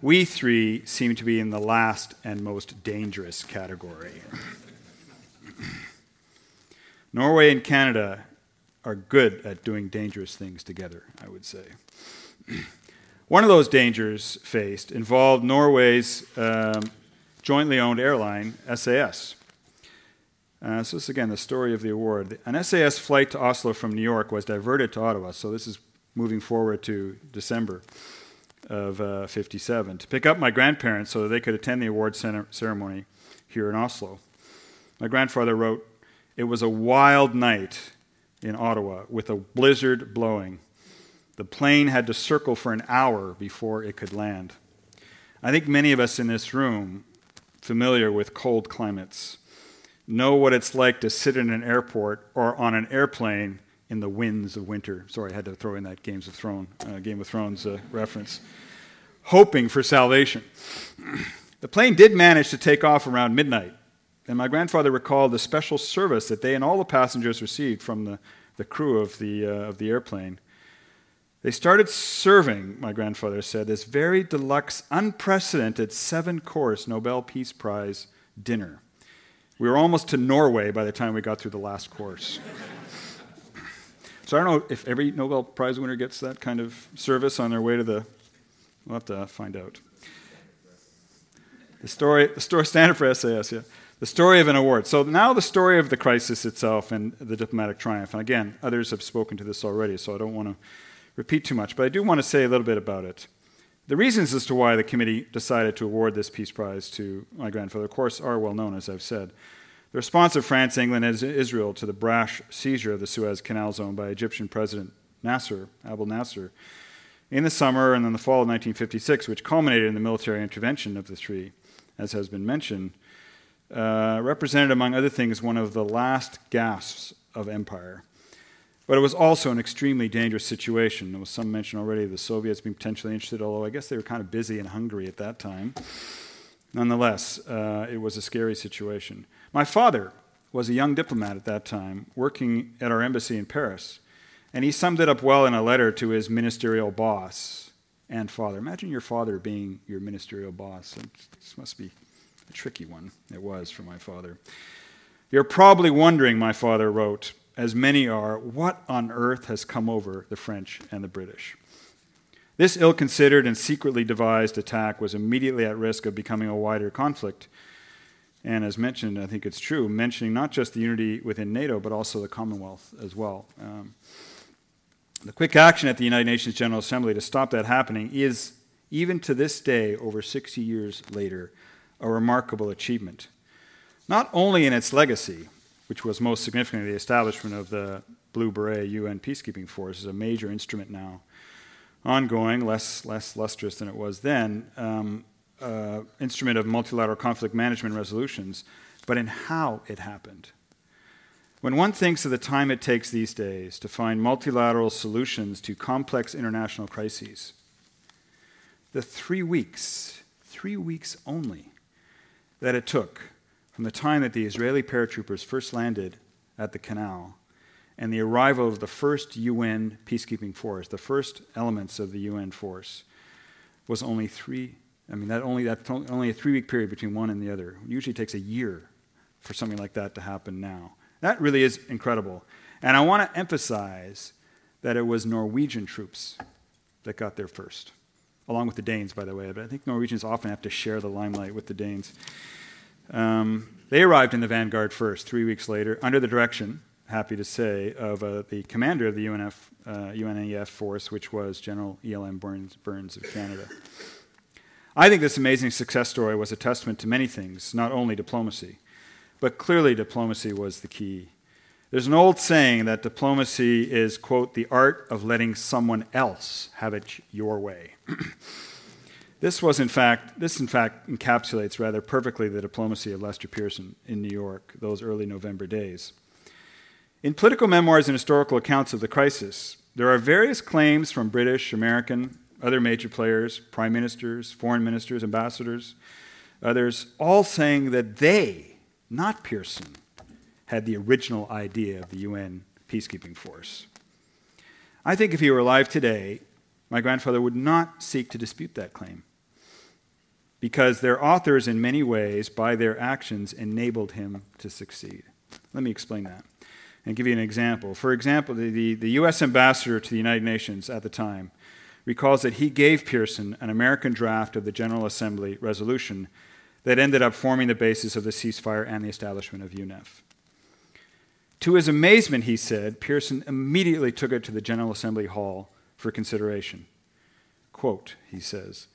We three seem to be in the last and most dangerous category. Norway and Canada are good at doing dangerous things together, I would say. One of those dangers faced involved Norway's um, jointly owned airline, SAS. Uh, so, this is again the story of the award. An SAS flight to Oslo from New York was diverted to Ottawa, so this is moving forward to December of uh, 57, to pick up my grandparents so that they could attend the award ceremony here in Oslo. My grandfather wrote, It was a wild night in Ottawa with a blizzard blowing. The plane had to circle for an hour before it could land. I think many of us in this room, familiar with cold climates, know what it's like to sit in an airport or on an airplane in the winds of winter. Sorry, I had to throw in that Games of Thrones, uh, Game of Thrones uh, reference. Hoping for salvation. the plane did manage to take off around midnight, and my grandfather recalled the special service that they and all the passengers received from the, the crew of the, uh, of the airplane. They started serving, my grandfather said, this very deluxe, unprecedented seven course Nobel Peace Prize dinner. We were almost to Norway by the time we got through the last course. so I don't know if every Nobel Prize winner gets that kind of service on their way to the. We'll have to find out. The story, the story standard for SAS, yeah. The story of an award. So now the story of the crisis itself and the diplomatic triumph. And again, others have spoken to this already, so I don't want to repeat too much, but I do want to say a little bit about it. The reasons as to why the committee decided to award this Peace Prize to my grandfather, of course, are well known, as I've said. The response of France, England, and Israel to the brash seizure of the Suez Canal zone by Egyptian President Nasser, Abdel Nasser, in the summer and then the fall of 1956, which culminated in the military intervention of the three, as has been mentioned, uh, represented, among other things, one of the last gasps of empire. But it was also an extremely dangerous situation. There was some mention already of the Soviets being potentially interested, although I guess they were kind of busy in Hungary at that time. Nonetheless, uh, it was a scary situation. My father was a young diplomat at that time, working at our embassy in Paris, and he summed it up well in a letter to his ministerial boss and father. Imagine your father being your ministerial boss. This must be a tricky one. It was for my father. You're probably wondering, my father wrote, as many are, what on earth has come over the French and the British? This ill considered and secretly devised attack was immediately at risk of becoming a wider conflict. And as mentioned, I think it's true, mentioning not just the unity within NATO, but also the Commonwealth as well. Um, the quick action at the United Nations General Assembly to stop that happening is, even to this day, over 60 years later, a remarkable achievement. Not only in its legacy, which was most significantly the establishment of the Blue Beret UN peacekeeping force, is a major instrument now, ongoing, less, less lustrous than it was then, um, uh, instrument of multilateral conflict management resolutions, but in how it happened. When one thinks of the time it takes these days to find multilateral solutions to complex international crises, the three weeks, three weeks only, that it took from the time that the Israeli paratroopers first landed at the canal and the arrival of the first UN peacekeeping force, the first elements of the UN force, was only three. I mean, that only that's only a three-week period between one and the other. It usually takes a year for something like that to happen now. That really is incredible. And I want to emphasize that it was Norwegian troops that got there first, along with the Danes, by the way. But I think Norwegians often have to share the limelight with the Danes. Um, they arrived in the vanguard first, three weeks later, under the direction, happy to say, of uh, the commander of the UNF, uh, UNAF force, which was General E.L.M. Burns, Burns of Canada. I think this amazing success story was a testament to many things, not only diplomacy, but clearly diplomacy was the key. There's an old saying that diplomacy is, quote, the art of letting someone else have it your way. This was, in fact, this in fact encapsulates rather perfectly the diplomacy of Lester Pearson in New York those early November days. In political memoirs and historical accounts of the crisis, there are various claims from British, American, other major players, prime ministers, foreign ministers, ambassadors, others, all saying that they, not Pearson, had the original idea of the UN peacekeeping force. I think if he were alive today, my grandfather would not seek to dispute that claim because their authors, in many ways, by their actions, enabled him to succeed. Let me explain that and give you an example. For example, the, the, the, U.S. ambassador to the United Nations at the time recalls that he gave Pearson an American draft of the General Assembly resolution that ended up forming the basis of the ceasefire and the establishment of UNEF. To his amazement, he said, Pearson immediately took it to the General Assembly Hall for consideration. Quote, he says,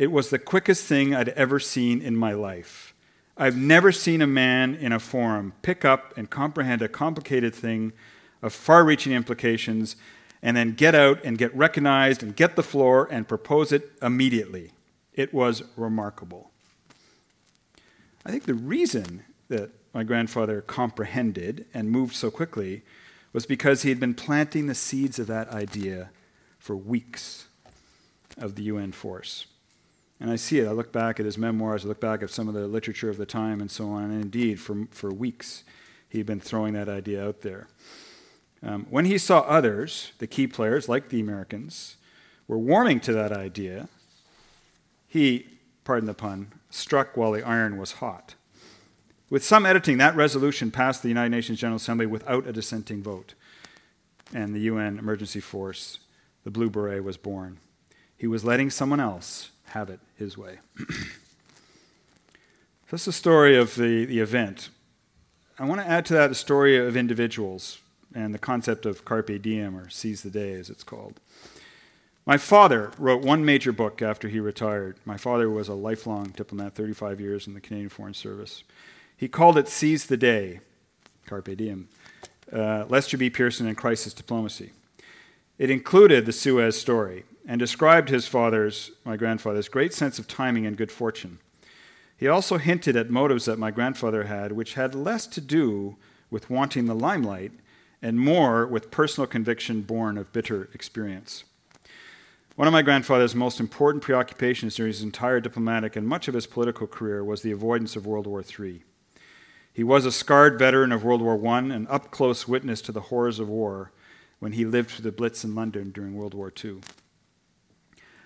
it was the quickest thing I'd ever seen in my life. I've never seen a man in a forum pick up and comprehend a complicated thing of far reaching implications and then get out and get recognized and get the floor and propose it immediately. It was remarkable. I think the reason that my grandfather comprehended and moved so quickly was because he had been planting the seeds of that idea for weeks of the UN force. And I see it. I look back at his memoirs, I look back at some of the literature of the time and so on. And indeed, for, for weeks, he'd been throwing that idea out there. Um, when he saw others, the key players, like the Americans, were warming to that idea, he, pardon the pun, struck while the iron was hot. With some editing, that resolution passed the United Nations General Assembly without a dissenting vote. And the UN emergency force, the Blue Beret, was born. He was letting someone else have it his way. That's the story of the, the event. I want to add to that the story of individuals and the concept of carpe diem, or seize the day, as it's called. My father wrote one major book after he retired. My father was a lifelong diplomat, 35 years in the Canadian Foreign Service. He called it Seize the Day, Carpe Diem, uh, Lester B. Pearson and Crisis Diplomacy. It included the Suez story, and described his father's, my grandfather's, great sense of timing and good fortune. He also hinted at motives that my grandfather had, which had less to do with wanting the limelight and more with personal conviction born of bitter experience. One of my grandfather's most important preoccupations during his entire diplomatic and much of his political career was the avoidance of World War III. He was a scarred veteran of World War I and up close witness to the horrors of war when he lived through the Blitz in London during World War II.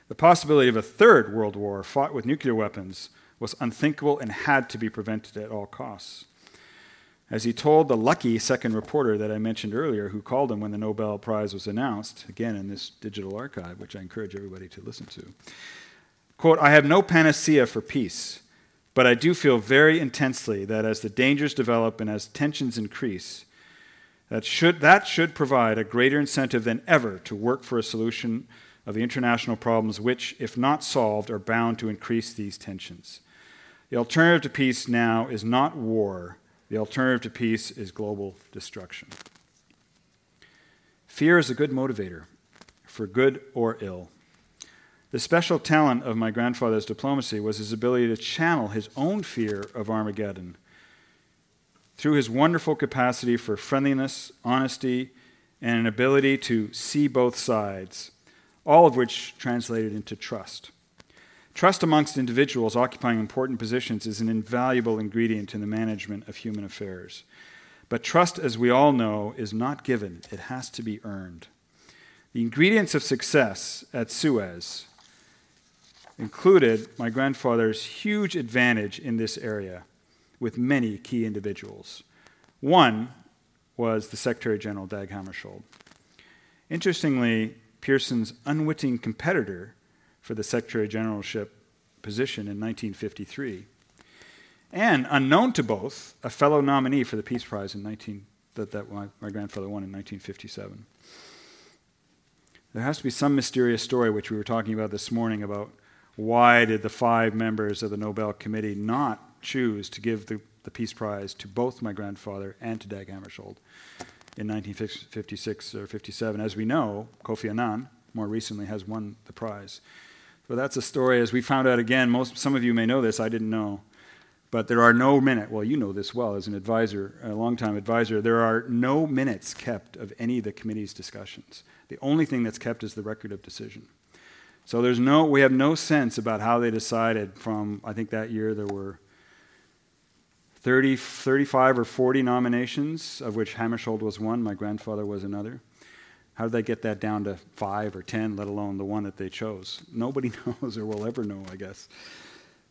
The possibility of a third World War fought with nuclear weapons was unthinkable and had to be prevented at all costs. As he told the lucky second reporter that I mentioned earlier, who called him when the Nobel Prize was announced, again in this digital archive, which I encourage everybody to listen to. Quote, I have no panacea for peace, but I do feel very intensely that as the dangers develop and as tensions increase, that should, that should provide a greater incentive than ever to work for a solution of the international problems which, if not solved, are bound to increase these tensions. The alternative to peace now is not war the alternative to peace is global destruction. Fear is a good motivator, for good or ill. The special talent of my grandfather's diplomacy was his ability to channel his own fear of Armageddon through his wonderful capacity for friendliness, honesty, and an ability to see both sides, all of which translated into trust. Trust amongst individuals occupying important positions is an invaluable ingredient in the management of human affairs. But trust, as we all know, is not given, it has to be earned. The ingredients of success at Suez included my grandfather's huge advantage in this area with many key individuals. One was the Secretary General Dag Hammarskjöld. Interestingly, Pearson's unwitting competitor for the Secretary Generalship position in 1953. And unknown to both, a fellow nominee for the Peace Prize in 19, that, that my, my grandfather won in 1957. There has to be some mysterious story, which we were talking about this morning, about why did the five members of the Nobel Committee not choose to give the, the Peace Prize to both my grandfather and to Dag Hammarskjöld in 1956 or 57. As we know, Kofi Annan more recently has won the prize. So that's a story. As we found out again, most, some of you may know this, I didn't know. But there are no minutes, well, you know this well as an advisor, a longtime advisor, there are no minutes kept of any of the committee's discussions. The only thing that's kept is the record of decision. So there's no, we have no sense about how they decided from, I think that year there were 30, 35 or 40 nominations, of which Hammarskjöld was one, my grandfather was another. How did they get that down to five or ten, let alone the one that they chose? Nobody knows or will ever know, I guess.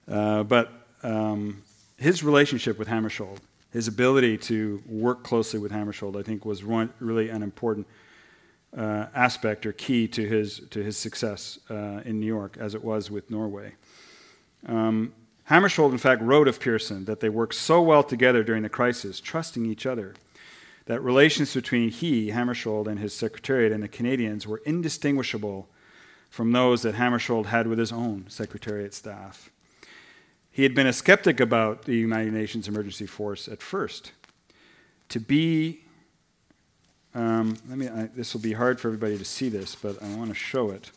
Uh, but um, his relationship with Hammarskjöld, his ability to work closely with Hammarskjöld, I think was one, really an important uh, aspect or key to his, to his success uh, in New York, as it was with Norway. Um, Hammarskjöld, in fact, wrote of Pearson that they worked so well together during the crisis, trusting each other that relations between he, Hammarskjöld, and his secretariat and the Canadians were indistinguishable from those that Hammarskjöld had with his own secretariat staff. He had been a skeptic about the United Nations Emergency Force at first. To be, um, let me, I, this will be hard for everybody to see this, but I want to show it.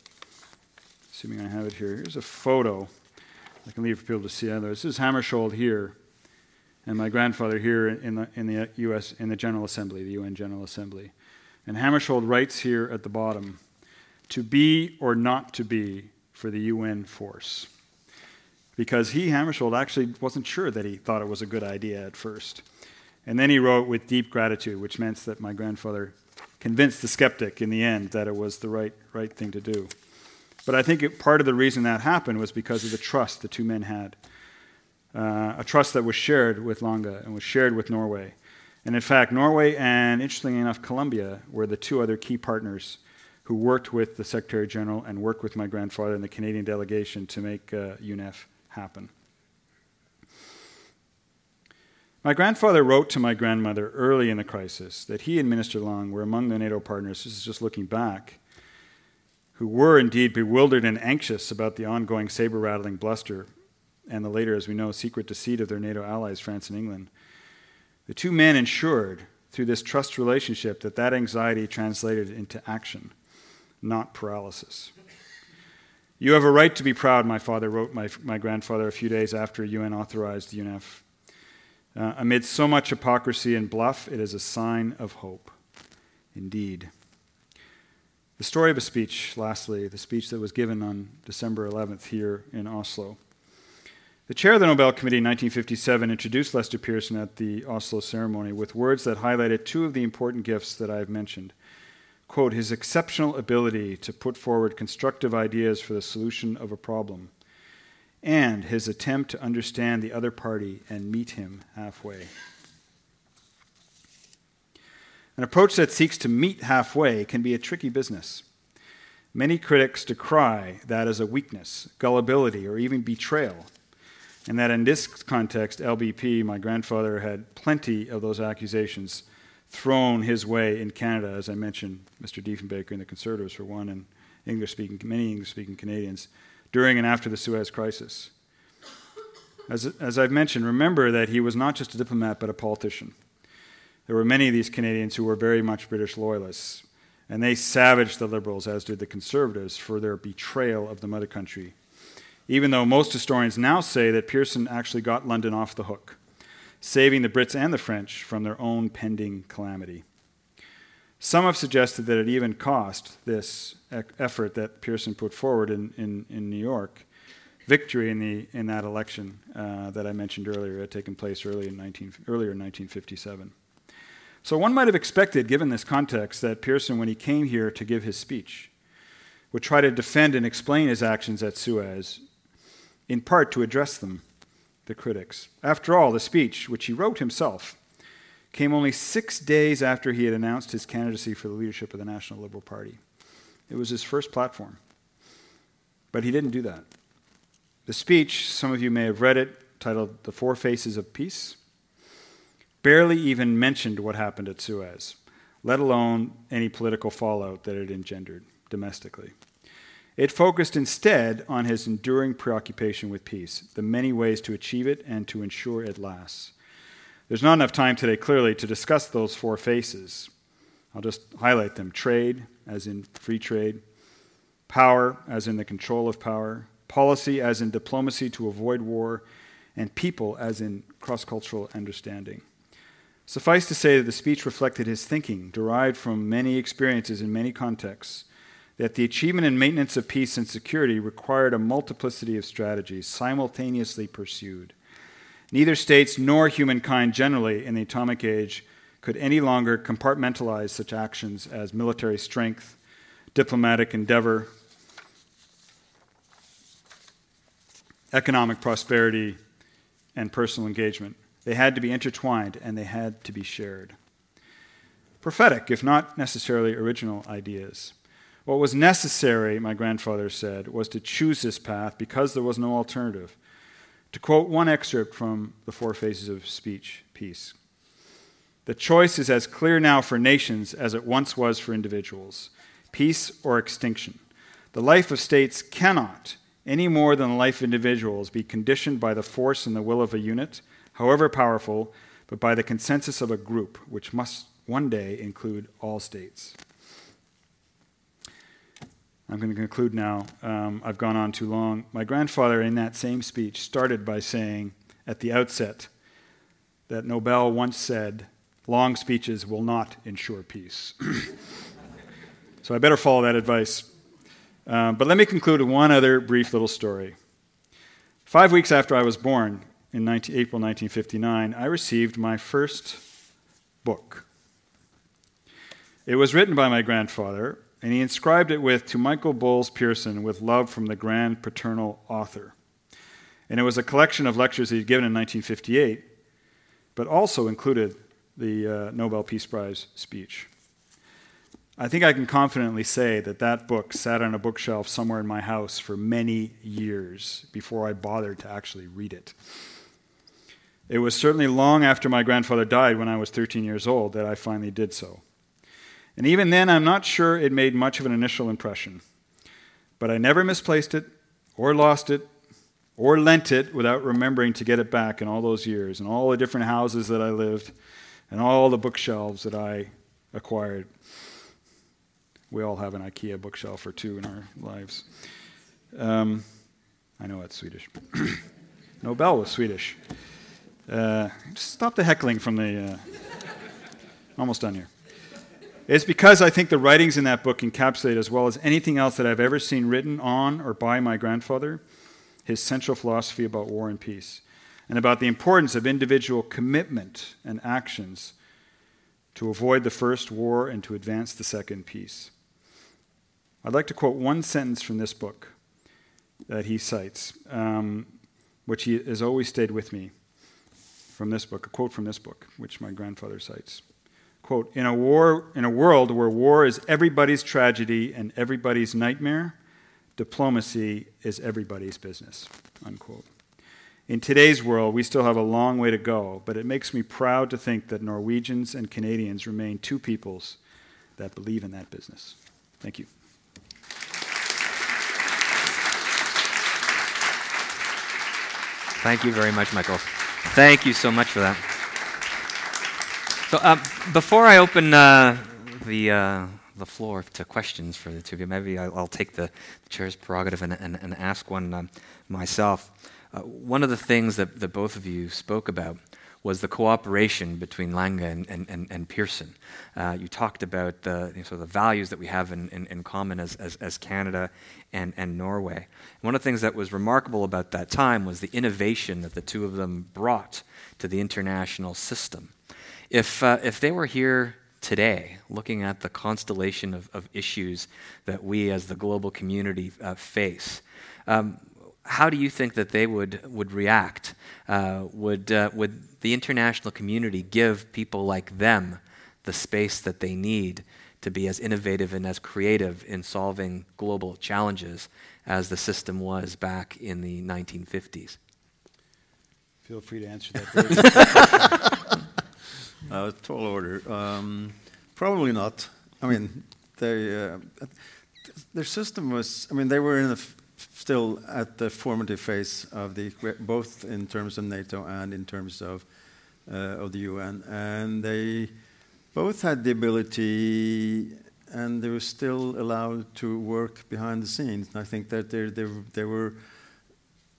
Assuming I have it here. Here's a photo. I can leave for people to see. This is Hammarskjöld here and my grandfather here in the, in the U.S. in the General Assembly, the UN General Assembly. And Hammarskjöld writes here at the bottom, to be or not to be for the UN force. Because he, Hammarskjöld, actually wasn't sure that he thought it was a good idea at first. And then he wrote with deep gratitude, which meant that my grandfather convinced the skeptic in the end that it was the right, right thing to do. But I think it, part of the reason that happened was because of the trust the two men had uh, a trust that was shared with Lange and was shared with Norway. And in fact, Norway and, interestingly enough, Colombia were the two other key partners who worked with the Secretary General and worked with my grandfather and the Canadian delegation to make uh, UNEF happen. My grandfather wrote to my grandmother early in the crisis that he and Minister Lange were among the NATO partners, this is just looking back, who were indeed bewildered and anxious about the ongoing saber rattling bluster and the later, as we know, secret deceit of their NATO allies, France and England. The two men ensured through this trust relationship that that anxiety translated into action, not paralysis. You have a right to be proud, my father wrote my, my grandfather a few days after UN authorized UNEF. Uh, amid so much hypocrisy and bluff, it is a sign of hope. indeed. The story of a speech, lastly, the speech that was given on December 11th here in Oslo. The chair of the Nobel Committee in 1957 introduced Lester Pearson at the Oslo ceremony with words that highlighted two of the important gifts that I have mentioned. Quote, his exceptional ability to put forward constructive ideas for the solution of a problem, and his attempt to understand the other party and meet him halfway. An approach that seeks to meet halfway can be a tricky business. Many critics decry that as a weakness, gullibility, or even betrayal and that in this context, LBP, my grandfather, had plenty of those accusations thrown his way in Canada, as I mentioned, Mr. Diefenbaker and the Conservatives, for one, and English speaking, many English speaking Canadians, during and after the Suez Crisis. As, as I've mentioned, remember that he was not just a diplomat, but a politician. There were many of these Canadians who were very much British loyalists, and they savaged the Liberals, as did the Conservatives, for their betrayal of the mother country even though most historians now say that Pearson actually got London off the hook, saving the Brits and the French from their own pending calamity. Some have suggested that it even cost this effort that Pearson put forward in, in, in New York victory in, the, in that election uh, that I mentioned earlier, had taken place early in 19, earlier in 1957. So one might have expected, given this context, that Pearson, when he came here to give his speech, would try to defend and explain his actions at Suez in part to address them, the critics. After all, the speech, which he wrote himself, came only six days after he had announced his candidacy for the leadership of the National Liberal Party. It was his first platform. But he didn't do that. The speech, some of you may have read it, titled The Four Faces of Peace, barely even mentioned what happened at Suez, let alone any political fallout that it engendered domestically. It focused instead on his enduring preoccupation with peace, the many ways to achieve it and to ensure it lasts. There's not enough time today, clearly, to discuss those four faces. I'll just highlight them trade, as in free trade, power, as in the control of power, policy, as in diplomacy to avoid war, and people, as in cross cultural understanding. Suffice to say that the speech reflected his thinking, derived from many experiences in many contexts that the achievement and maintenance of peace and security required a multiplicity of strategies simultaneously pursued. Neither states nor humankind generally in the atomic age could any longer compartmentalize such actions as military strength, diplomatic endeavor, economic prosperity, and personal engagement. They had to be intertwined and they had to be shared. Prophetic, if not necessarily original ideas. What was necessary, my grandfather said, was to choose this path because there was no alternative. To quote one excerpt from The Four Faces of Speech, Peace The choice is as clear now for nations as it once was for individuals peace or extinction. The life of states cannot, any more than the life of individuals, be conditioned by the force and the will of a unit, however powerful, but by the consensus of a group, which must one day include all states. I'm going to conclude now. Um, I've gone on too long. My grandfather, in that same speech, started by saying at the outset that Nobel once said, long speeches will not ensure peace. so I better follow that advice. Um, but let me conclude with one other brief little story. Five weeks after I was born, in 19, April 1959, I received my first book. It was written by my grandfather, and he inscribed it with To Michael Bowles Pearson, with love from the grand paternal author. And it was a collection of lectures he'd given in 1958, but also included the uh, Nobel Peace Prize speech. I think I can confidently say that that book sat on a bookshelf somewhere in my house for many years before I bothered to actually read it. It was certainly long after my grandfather died, when I was 13 years old, that I finally did so. And even then, I'm not sure it made much of an initial impression. But I never misplaced it, or lost it, or lent it without remembering to get it back in all those years, and all the different houses that I lived, and all the bookshelves that I acquired. We all have an IKEA bookshelf or two in our lives. Um, I know it's Swedish. Nobel was Swedish. Uh, stop the heckling from the. Uh, almost done here. It's because I think the writings in that book encapsulate, as well as anything else that I've ever seen written on or by my grandfather, his central philosophy about war and peace, and about the importance of individual commitment and actions to avoid the first war and to advance the second peace. I'd like to quote one sentence from this book that he cites, um, which he has always stayed with me from this book, a quote from this book, which my grandfather cites quote, in a war in a world where war is everybody's tragedy and everybody's nightmare, diplomacy is everybody's business. Unquote. In today's world, we still have a long way to go, but it makes me proud to think that Norwegians and Canadians remain two peoples that believe in that business. Thank you. Thank you very much, Michael. Thank you so much for that. So uh, before I open uh, the uh, the floor to questions for the two of you, maybe I'll, I'll take the chair's prerogative and, and, and ask one um, myself. Uh, one of the things that, that both of you spoke about was the cooperation between Lange and, and, and, Pearson. Uh, you talked about the, you know, sort of the values that we have in, in, in common as, as, as, Canada and, and Norway. And one of the things that was remarkable about that time was the innovation that the two of them brought to the international system. If, uh, if they were here today, looking at the constellation of, of issues that we as the global community uh, face, um, how do you think that they would, would react? Uh, would, uh, would the international community give people like them the space that they need to be as innovative and as creative in solving global challenges as the system was back in the 1950s? Feel free to answer that. Uh, tall order. Um, probably not. I mean, they, uh, their system was. I mean, they were in the still at the formative phase of the both in terms of NATO and in terms of uh, of the UN, and they both had the ability, and they were still allowed to work behind the scenes. And I think that they they they were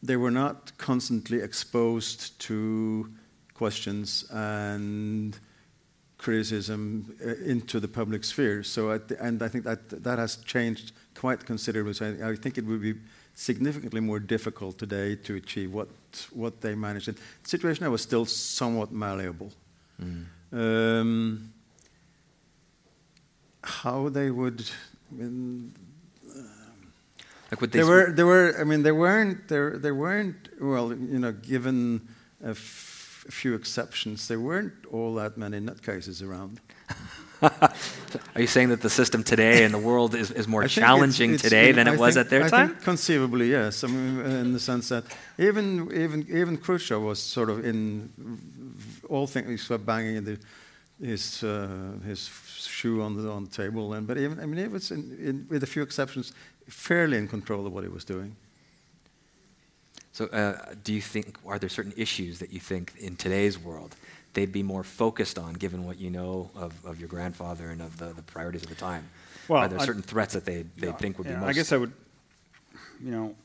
they were not constantly exposed to questions and criticism uh, into the public sphere. So, the, and I think that that has changed quite considerably. So I, I, think it would be significantly more difficult today to achieve what what they managed. And the situation now was still somewhat malleable. Mm. Um, how they would. I mean, like would they there were, there were. I mean, there weren't. There, there weren't. Well, you know, given a few exceptions. There weren't all that many nutcases around. Are you saying that the system today in the world is, is more challenging it's, it's, today than I it was think, at their I time? Think conceivably, yes. I mean, in the sense that even even even Khrushchev was sort of in all things were banging in the, his uh, his shoe on the on the table, and but even I mean, it was in, in, with a few exceptions, fairly in control of what he was doing. So, uh, do you think, are there certain issues that you think in today's world they'd be more focused on, given what you know of, of your grandfather and of the, the priorities of the time? Well, are there certain threats that they they yeah, think would yeah, be most? I guess I would, you know,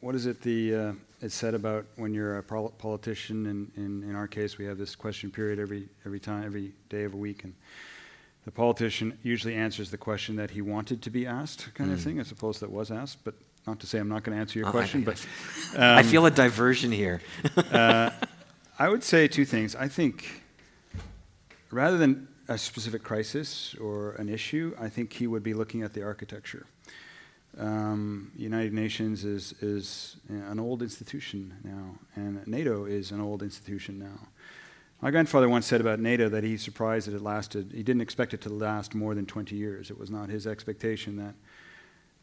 what is it the uh, it's said about when you're a politician? And in, in our case, we have this question period every every time, every day of a week, and the politician usually answers the question that he wanted to be asked, kind mm. of thing, as opposed to that was asked. But not to say I'm not going to answer your uh, question, but um, I feel a diversion here. uh, I would say two things. I think rather than a specific crisis or an issue, I think he would be looking at the architecture. Um, United Nations is is an old institution now, and NATO is an old institution now. My grandfather once said about NATO that he's surprised that it lasted. He didn't expect it to last more than 20 years. It was not his expectation that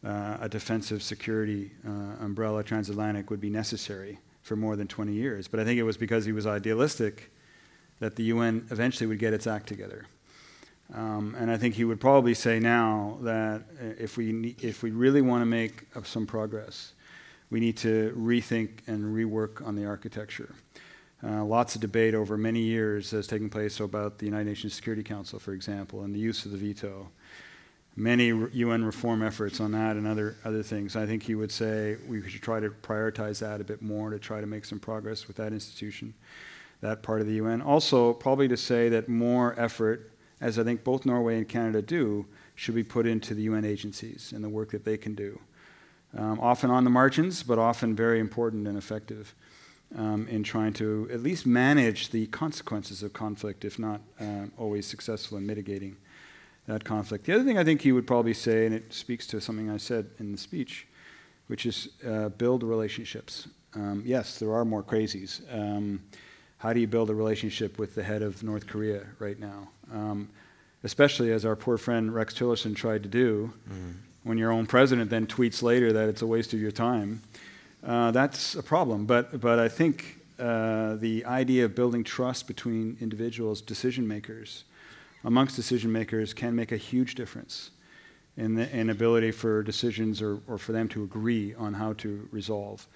uh, a defensive security uh, umbrella transatlantic would be necessary for more than 20 years. But I think it was because he was idealistic that the UN eventually would get its act together. Um, and I think he would probably say now that if we, if we really want to make some progress, we need to rethink and rework on the architecture. Uh, lots of debate over many years has taken place about the United Nations Security Council, for example, and the use of the veto many UN reform efforts on that and other, other things. I think he would say we should try to prioritize that a bit more to try to make some progress with that institution, that part of the UN. Also, probably to say that more effort as I think both Norway and Canada do, should be put into the UN agencies and the work that they can do. Um, often on the margins, but often very important and effective um, in trying to at least manage the consequences of conflict, if not uh, always successful in mitigating that conflict. The other thing I think he would probably say, and it speaks to something I said in the speech, which is uh, build relationships. Um, yes, there are more crazies. Um, how do you build a relationship with the head of North Korea right now? Um, especially as our poor friend Rex Tillerson tried to do, mm. when your own president then tweets later that it's a waste of your time. Uh, that's a problem. But, but I think uh, the idea of building trust between individuals, decision makers, amongst decision makers, can make a huge difference in the in ability for decisions or, or for them to agree on how to resolve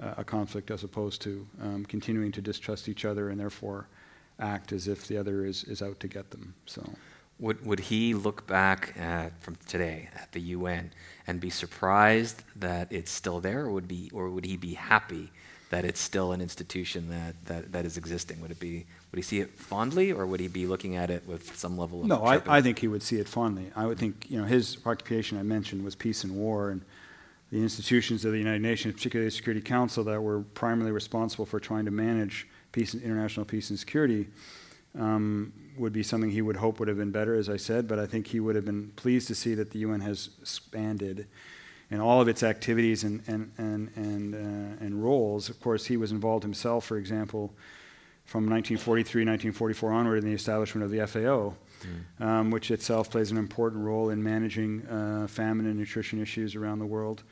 uh, a conflict as opposed to um, continuing to distrust each other and therefore act as if the other is, is out to get them. So. Would, would he look back at, from today at the UN and be surprised that it's still there, or would, be, or would he be happy that it's still an institution that, that, that is existing? Would, it be, would he see it fondly, or would he be looking at it with some level of No, I, I think he would see it fondly. I would think, you know, his occupation I mentioned was peace and war, and the institutions of the United Nations, particularly the Security Council, that were primarily responsible for trying to manage peace, and international peace and security, um, would be something he would hope would have been better, as I said, but I think he would have been pleased to see that the UN has expanded in all of its activities and, and, and, and, uh, and roles. Of course, he was involved himself, for example, from 1943, 1944 onward in the establishment of the FAO, mm. um, which itself plays an important role in managing uh, famine and nutrition issues around the world.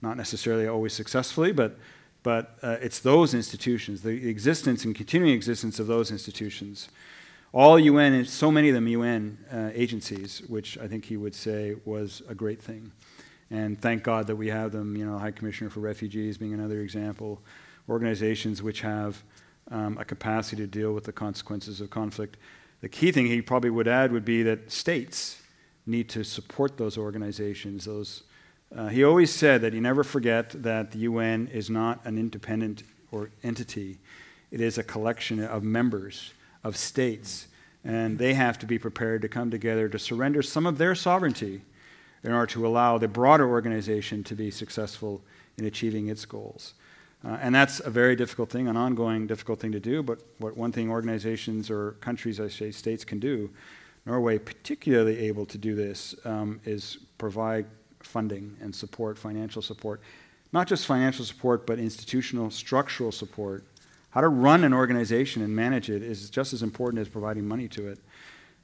Not necessarily always successfully, but, but uh, it's those institutions, the existence and continuing existence of those institutions all UN, so many of them UN uh, agencies, which I think he would say was a great thing. And thank God that we have them, you know, High Commissioner for Refugees being another example, organizations which have um, a capacity to deal with the consequences of conflict. The key thing he probably would add would be that states need to support those organizations. Those, uh, he always said that you never forget that the UN is not an independent or entity. It is a collection of members of states, and they have to be prepared to come together to surrender some of their sovereignty in order to allow the broader organization to be successful in achieving its goals. Uh, and that's a very difficult thing, an ongoing difficult thing to do, but what one thing organizations or countries, I say states, can do, Norway particularly able to do this, um, is provide funding and support, financial support. Not just financial support, but institutional, structural support how to run an organization and manage it is just as important as providing money to it.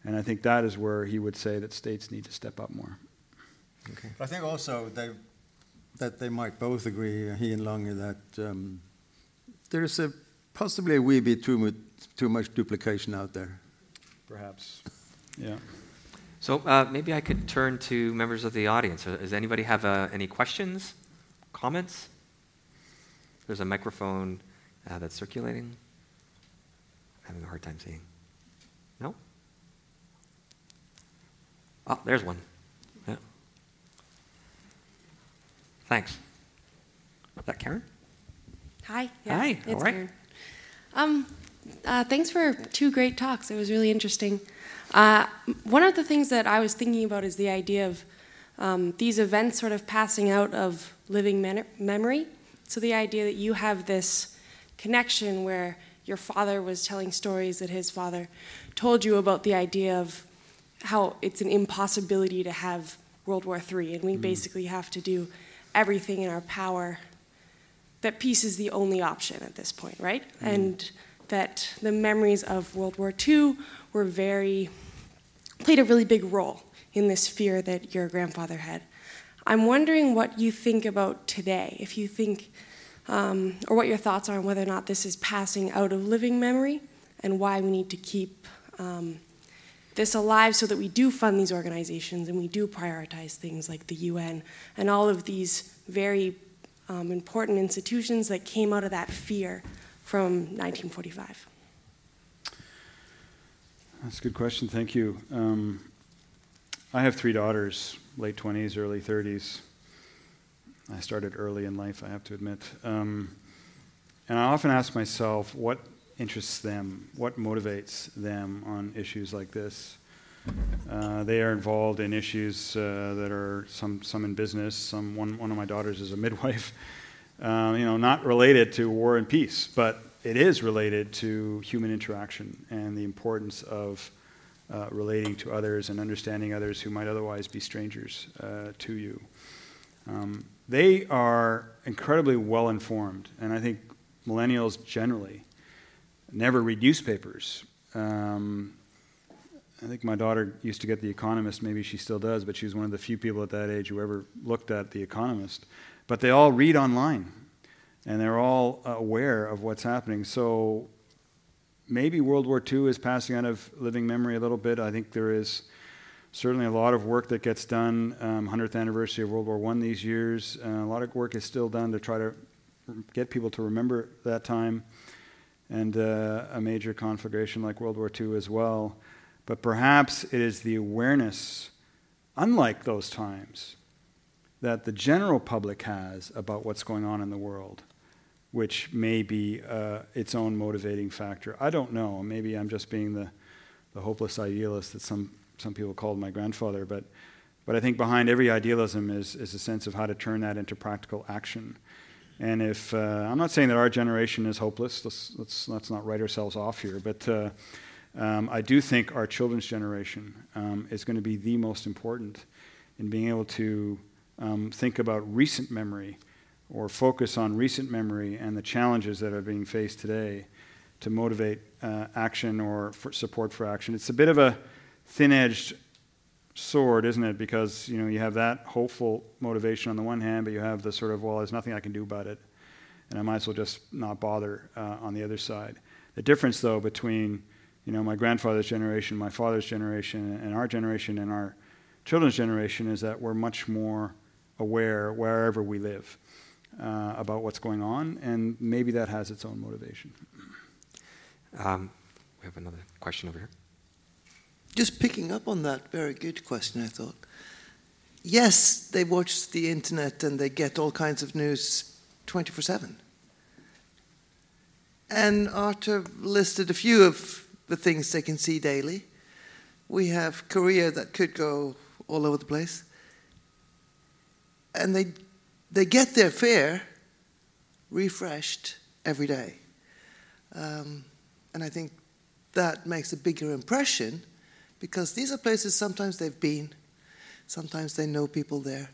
And I think that is where he would say that states need to step up more. Okay. I think also they, that they might both agree, he and Lange, that um, there's a possibly a wee bit too much, too much duplication out there. Perhaps. Yeah. So uh, maybe I could turn to members of the audience. Uh, does anybody have uh, any questions, comments? There's a microphone uh, that's circulating? I'm having a hard time seeing. No? Oh, there's one. Yeah. Thanks. Is that Karen? Hi. Yeah, Hi. It's All right. Karen. Um, uh, thanks for two great talks. It was really interesting. Uh, one of the things that I was thinking about is the idea of um, these events sort of passing out of living men- memory. So the idea that you have this connection where your father was telling stories that his father told you about the idea of how it's an impossibility to have World War III, and we mm. basically have to do everything in our power. That peace is the only option at this point, right? Mm. And that the memories of World War II were very, played a really big role in this fear that your grandfather had. I'm wondering what you think about today. If you think um, or what your thoughts are on whether or not this is passing out of living memory and why we need to keep um, this alive so that we do fund these organizations and we do prioritize things like the UN and all of these very um, important institutions that came out of that fear from 1945. That's a good question. Thank you. Um, I have three daughters, late 20s, early 30s. I started early in life, I have to admit. Um, and I often ask myself what interests them, what motivates them on issues like this. Uh, they are involved in issues uh, that are some, some in business. Some, one, one of my daughters is a midwife. Uh, you know, not related to war and peace, but it is related to human interaction and the importance of uh, relating to others and understanding others who might otherwise be strangers uh, to you. Um, they are incredibly well informed, and I think millennials generally never read newspapers. Um, I think my daughter used to get The Economist, maybe she still does, but she was one of the few people at that age who ever looked at The Economist. But they all read online, and they're all aware of what's happening. So maybe World War II is passing out of living memory a little bit. I think there is certainly a lot of work that gets done. Um, 100th anniversary of World War I these years. Uh, a lot of work is still done to try to get people to remember that time and uh, a major conflagration like World War II as well. But perhaps it is the awareness, unlike those times, that the general public has about what's going on in the world, which may be uh, its own motivating factor. I don't know. Maybe I'm just being the, the hopeless idealist that some, some people called my grandfather, but, but I think behind every idealism is, is a sense of how to turn that into practical action. And if uh, I'm not saying that our generation is hopeless, let's, let's, let's not write ourselves off here, but uh, um, I do think our children's generation um, is going to be the most important in being able to um, think about recent memory or focus on recent memory and the challenges that are being faced today to motivate uh, action or for support for action. It's a bit of a thin edged sword, isn't it? Because you know you have that hopeful motivation on the one hand, but you have the sort of well, there's nothing I can do about it, and I might as well just not bother uh, on the other side. The difference, though, between you know my grandfather's generation, my father's generation, and our generation and our children's generation is that we're much more aware wherever we live uh, about what's going on, and maybe that has its own motivation. Um, we have another question over here. Just picking up on that very good question, I thought. Yes, they watch the internet and they get all kinds of news 24 7. And Artur listed a few of the things they can see daily. We have Korea that could go all over the place. And they, they get their fare refreshed every day. Um, and I think that makes a bigger impression because these are places sometimes they've been, sometimes they know people there.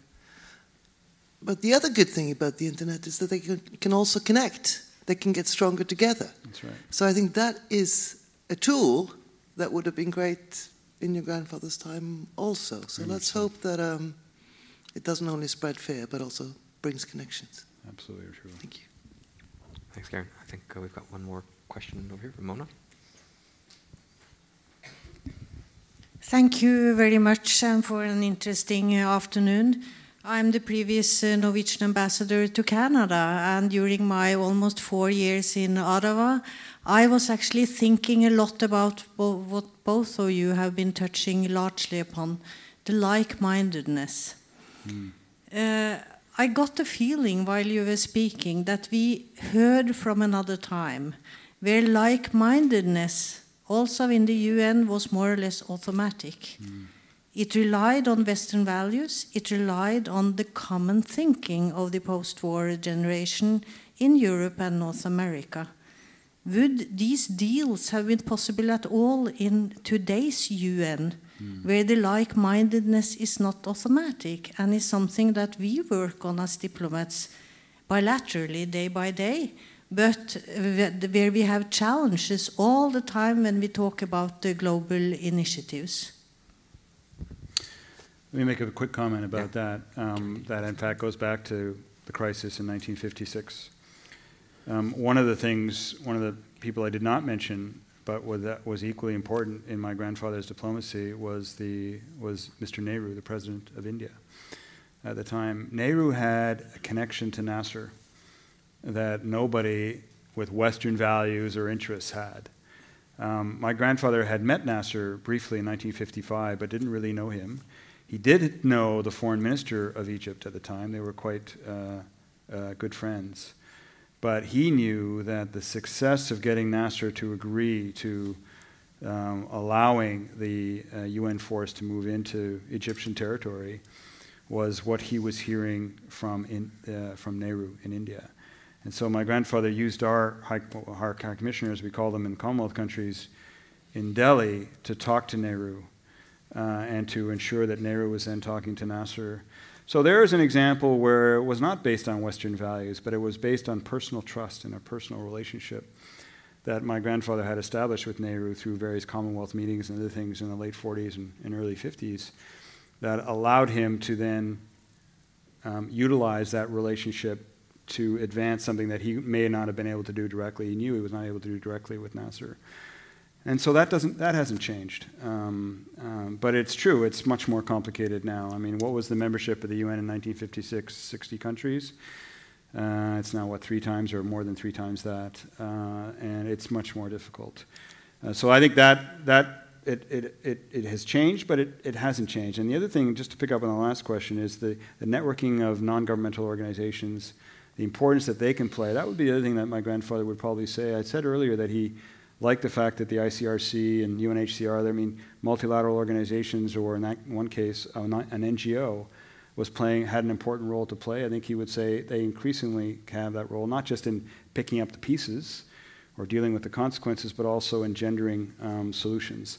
But the other good thing about the internet is that they can, can also connect. They can get stronger together. That's right. So I think that is a tool that would have been great in your grandfather's time also. So Very let's so. hope that um, it doesn't only spread fear, but also brings connections. Absolutely true. Thank you. Thanks, Karen. I think uh, we've got one more question over here. Ramona? Thank you very much um, for an interesting uh, afternoon. I'm the previous uh, Norwegian ambassador to Canada, and during my almost four years in Ottawa, I was actually thinking a lot about bo- what both of you have been touching largely upon the like mindedness. Uh, I got the feeling while you were speaking that we heard from another time where like mindedness, also in the UN, was more or less automatic. Hmm. It relied on Western values, it relied on the common thinking of the post war generation in Europe and North America. Would these deals have been possible at all in today's UN, hmm. where the like mindedness is not automatic and is something that we work on as diplomats bilaterally, day by day, but where we have challenges all the time when we talk about the global initiatives? Let me make a quick comment about that. Um, that, in fact, goes back to the crisis in 1956. Um, one of the things, one of the people I did not mention, but was, that was equally important in my grandfather's diplomacy, was, the, was Mr. Nehru, the president of India at the time. Nehru had a connection to Nasser that nobody with Western values or interests had. Um, my grandfather had met Nasser briefly in 1955, but didn't really know him. He did know the foreign minister of Egypt at the time. They were quite uh, uh, good friends. But he knew that the success of getting Nasser to agree to um, allowing the uh, UN force to move into Egyptian territory was what he was hearing from, in, uh, from Nehru in India. And so my grandfather used our high, our high commissioners, we call them in Commonwealth countries, in Delhi to talk to Nehru uh, and to ensure that Nehru was then talking to Nasser. So there is an example where it was not based on Western values, but it was based on personal trust and a personal relationship that my grandfather had established with Nehru through various Commonwealth meetings and other things in the late 40s and, and early 50s that allowed him to then um, utilize that relationship to advance something that he may not have been able to do directly. He knew he was not able to do directly with Nasser. And so that, doesn't, that hasn't changed. Um, um, but it's true, it's much more complicated now. I mean, what was the membership of the UN in 1956? 60 countries. Uh, it's now, what, three times or more than three times that. Uh, and it's much more difficult. Uh, so I think that, that it, it, it, it, has changed, but it, it hasn't changed. And the other thing, just to pick up on the last question, is the, the networking of non governmental organizations, the importance that they can play. That would be the other thing that my grandfather would probably say. I said earlier that he liked the fact that the ICRC and UNHCR, I mean, multilateral organizations, or in that one case, an NGO, was playing had an important role to play. I think he would say they increasingly have that role, not just in picking up the pieces or dealing with the consequences, but also engendering um, solutions.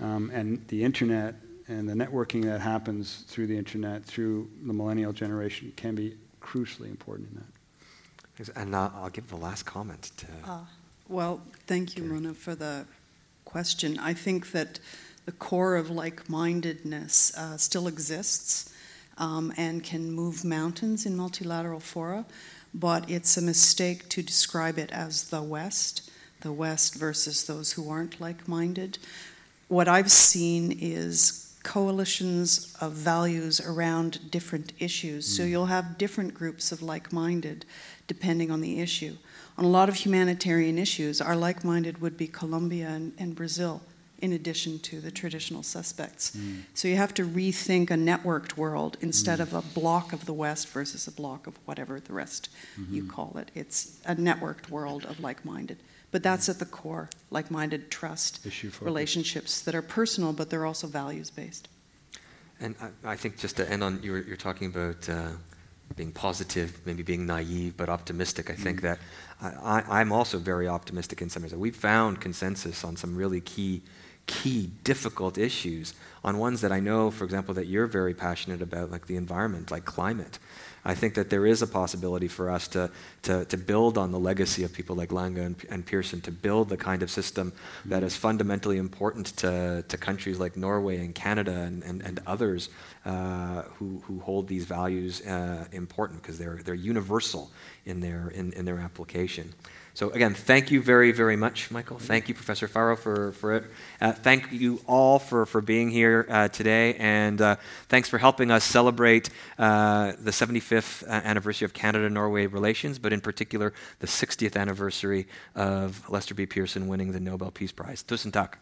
Um, and the internet and the networking that happens through the internet, through the millennial generation, can be crucially important in that. And uh, I'll give the last comment to. Uh, well, thank you, Mona, for the question. I think that the core of like mindedness uh, still exists um, and can move mountains in multilateral fora, but it's a mistake to describe it as the West, the West versus those who aren't like minded. What I've seen is coalitions of values around different issues. So you'll have different groups of like minded depending on the issue. On a lot of humanitarian issues, our like minded would be Colombia and, and Brazil in addition to the traditional suspects. Mm. So you have to rethink a networked world instead mm. of a block of the West versus a block of whatever the rest mm-hmm. you call it. It's a networked world of like minded. But that's at the core like minded trust relationships that are personal, but they're also values based. And I, I, think just to end on, you're, you're talking about uh, being positive, maybe being naive, but optimistic. I think that I, am also very optimistic in some ways. We've found consensus on some really key key, difficult issues, on ones that I know, for example, that you're very passionate about, like the environment, like climate. I think that there is a possibility for us to, to, to build on the legacy of people like Lange and, and Pearson, to build the kind of system that is fundamentally important to, to countries like Norway and Canada and, and, and others uh, who, who hold these values uh, important because they're, they're universal in their, in, in their application. So, again, thank you very, very much, Michael. Thank you, Professor Pharo, for, for it. Uh, thank you all for, for being here uh, today. And uh, thanks for helping us celebrate uh, the 75th uh, anniversary of Canada Norway relations, but in particular, the 60th anniversary of Lester B. Pearson winning the Nobel Peace Prize. Tusen tak.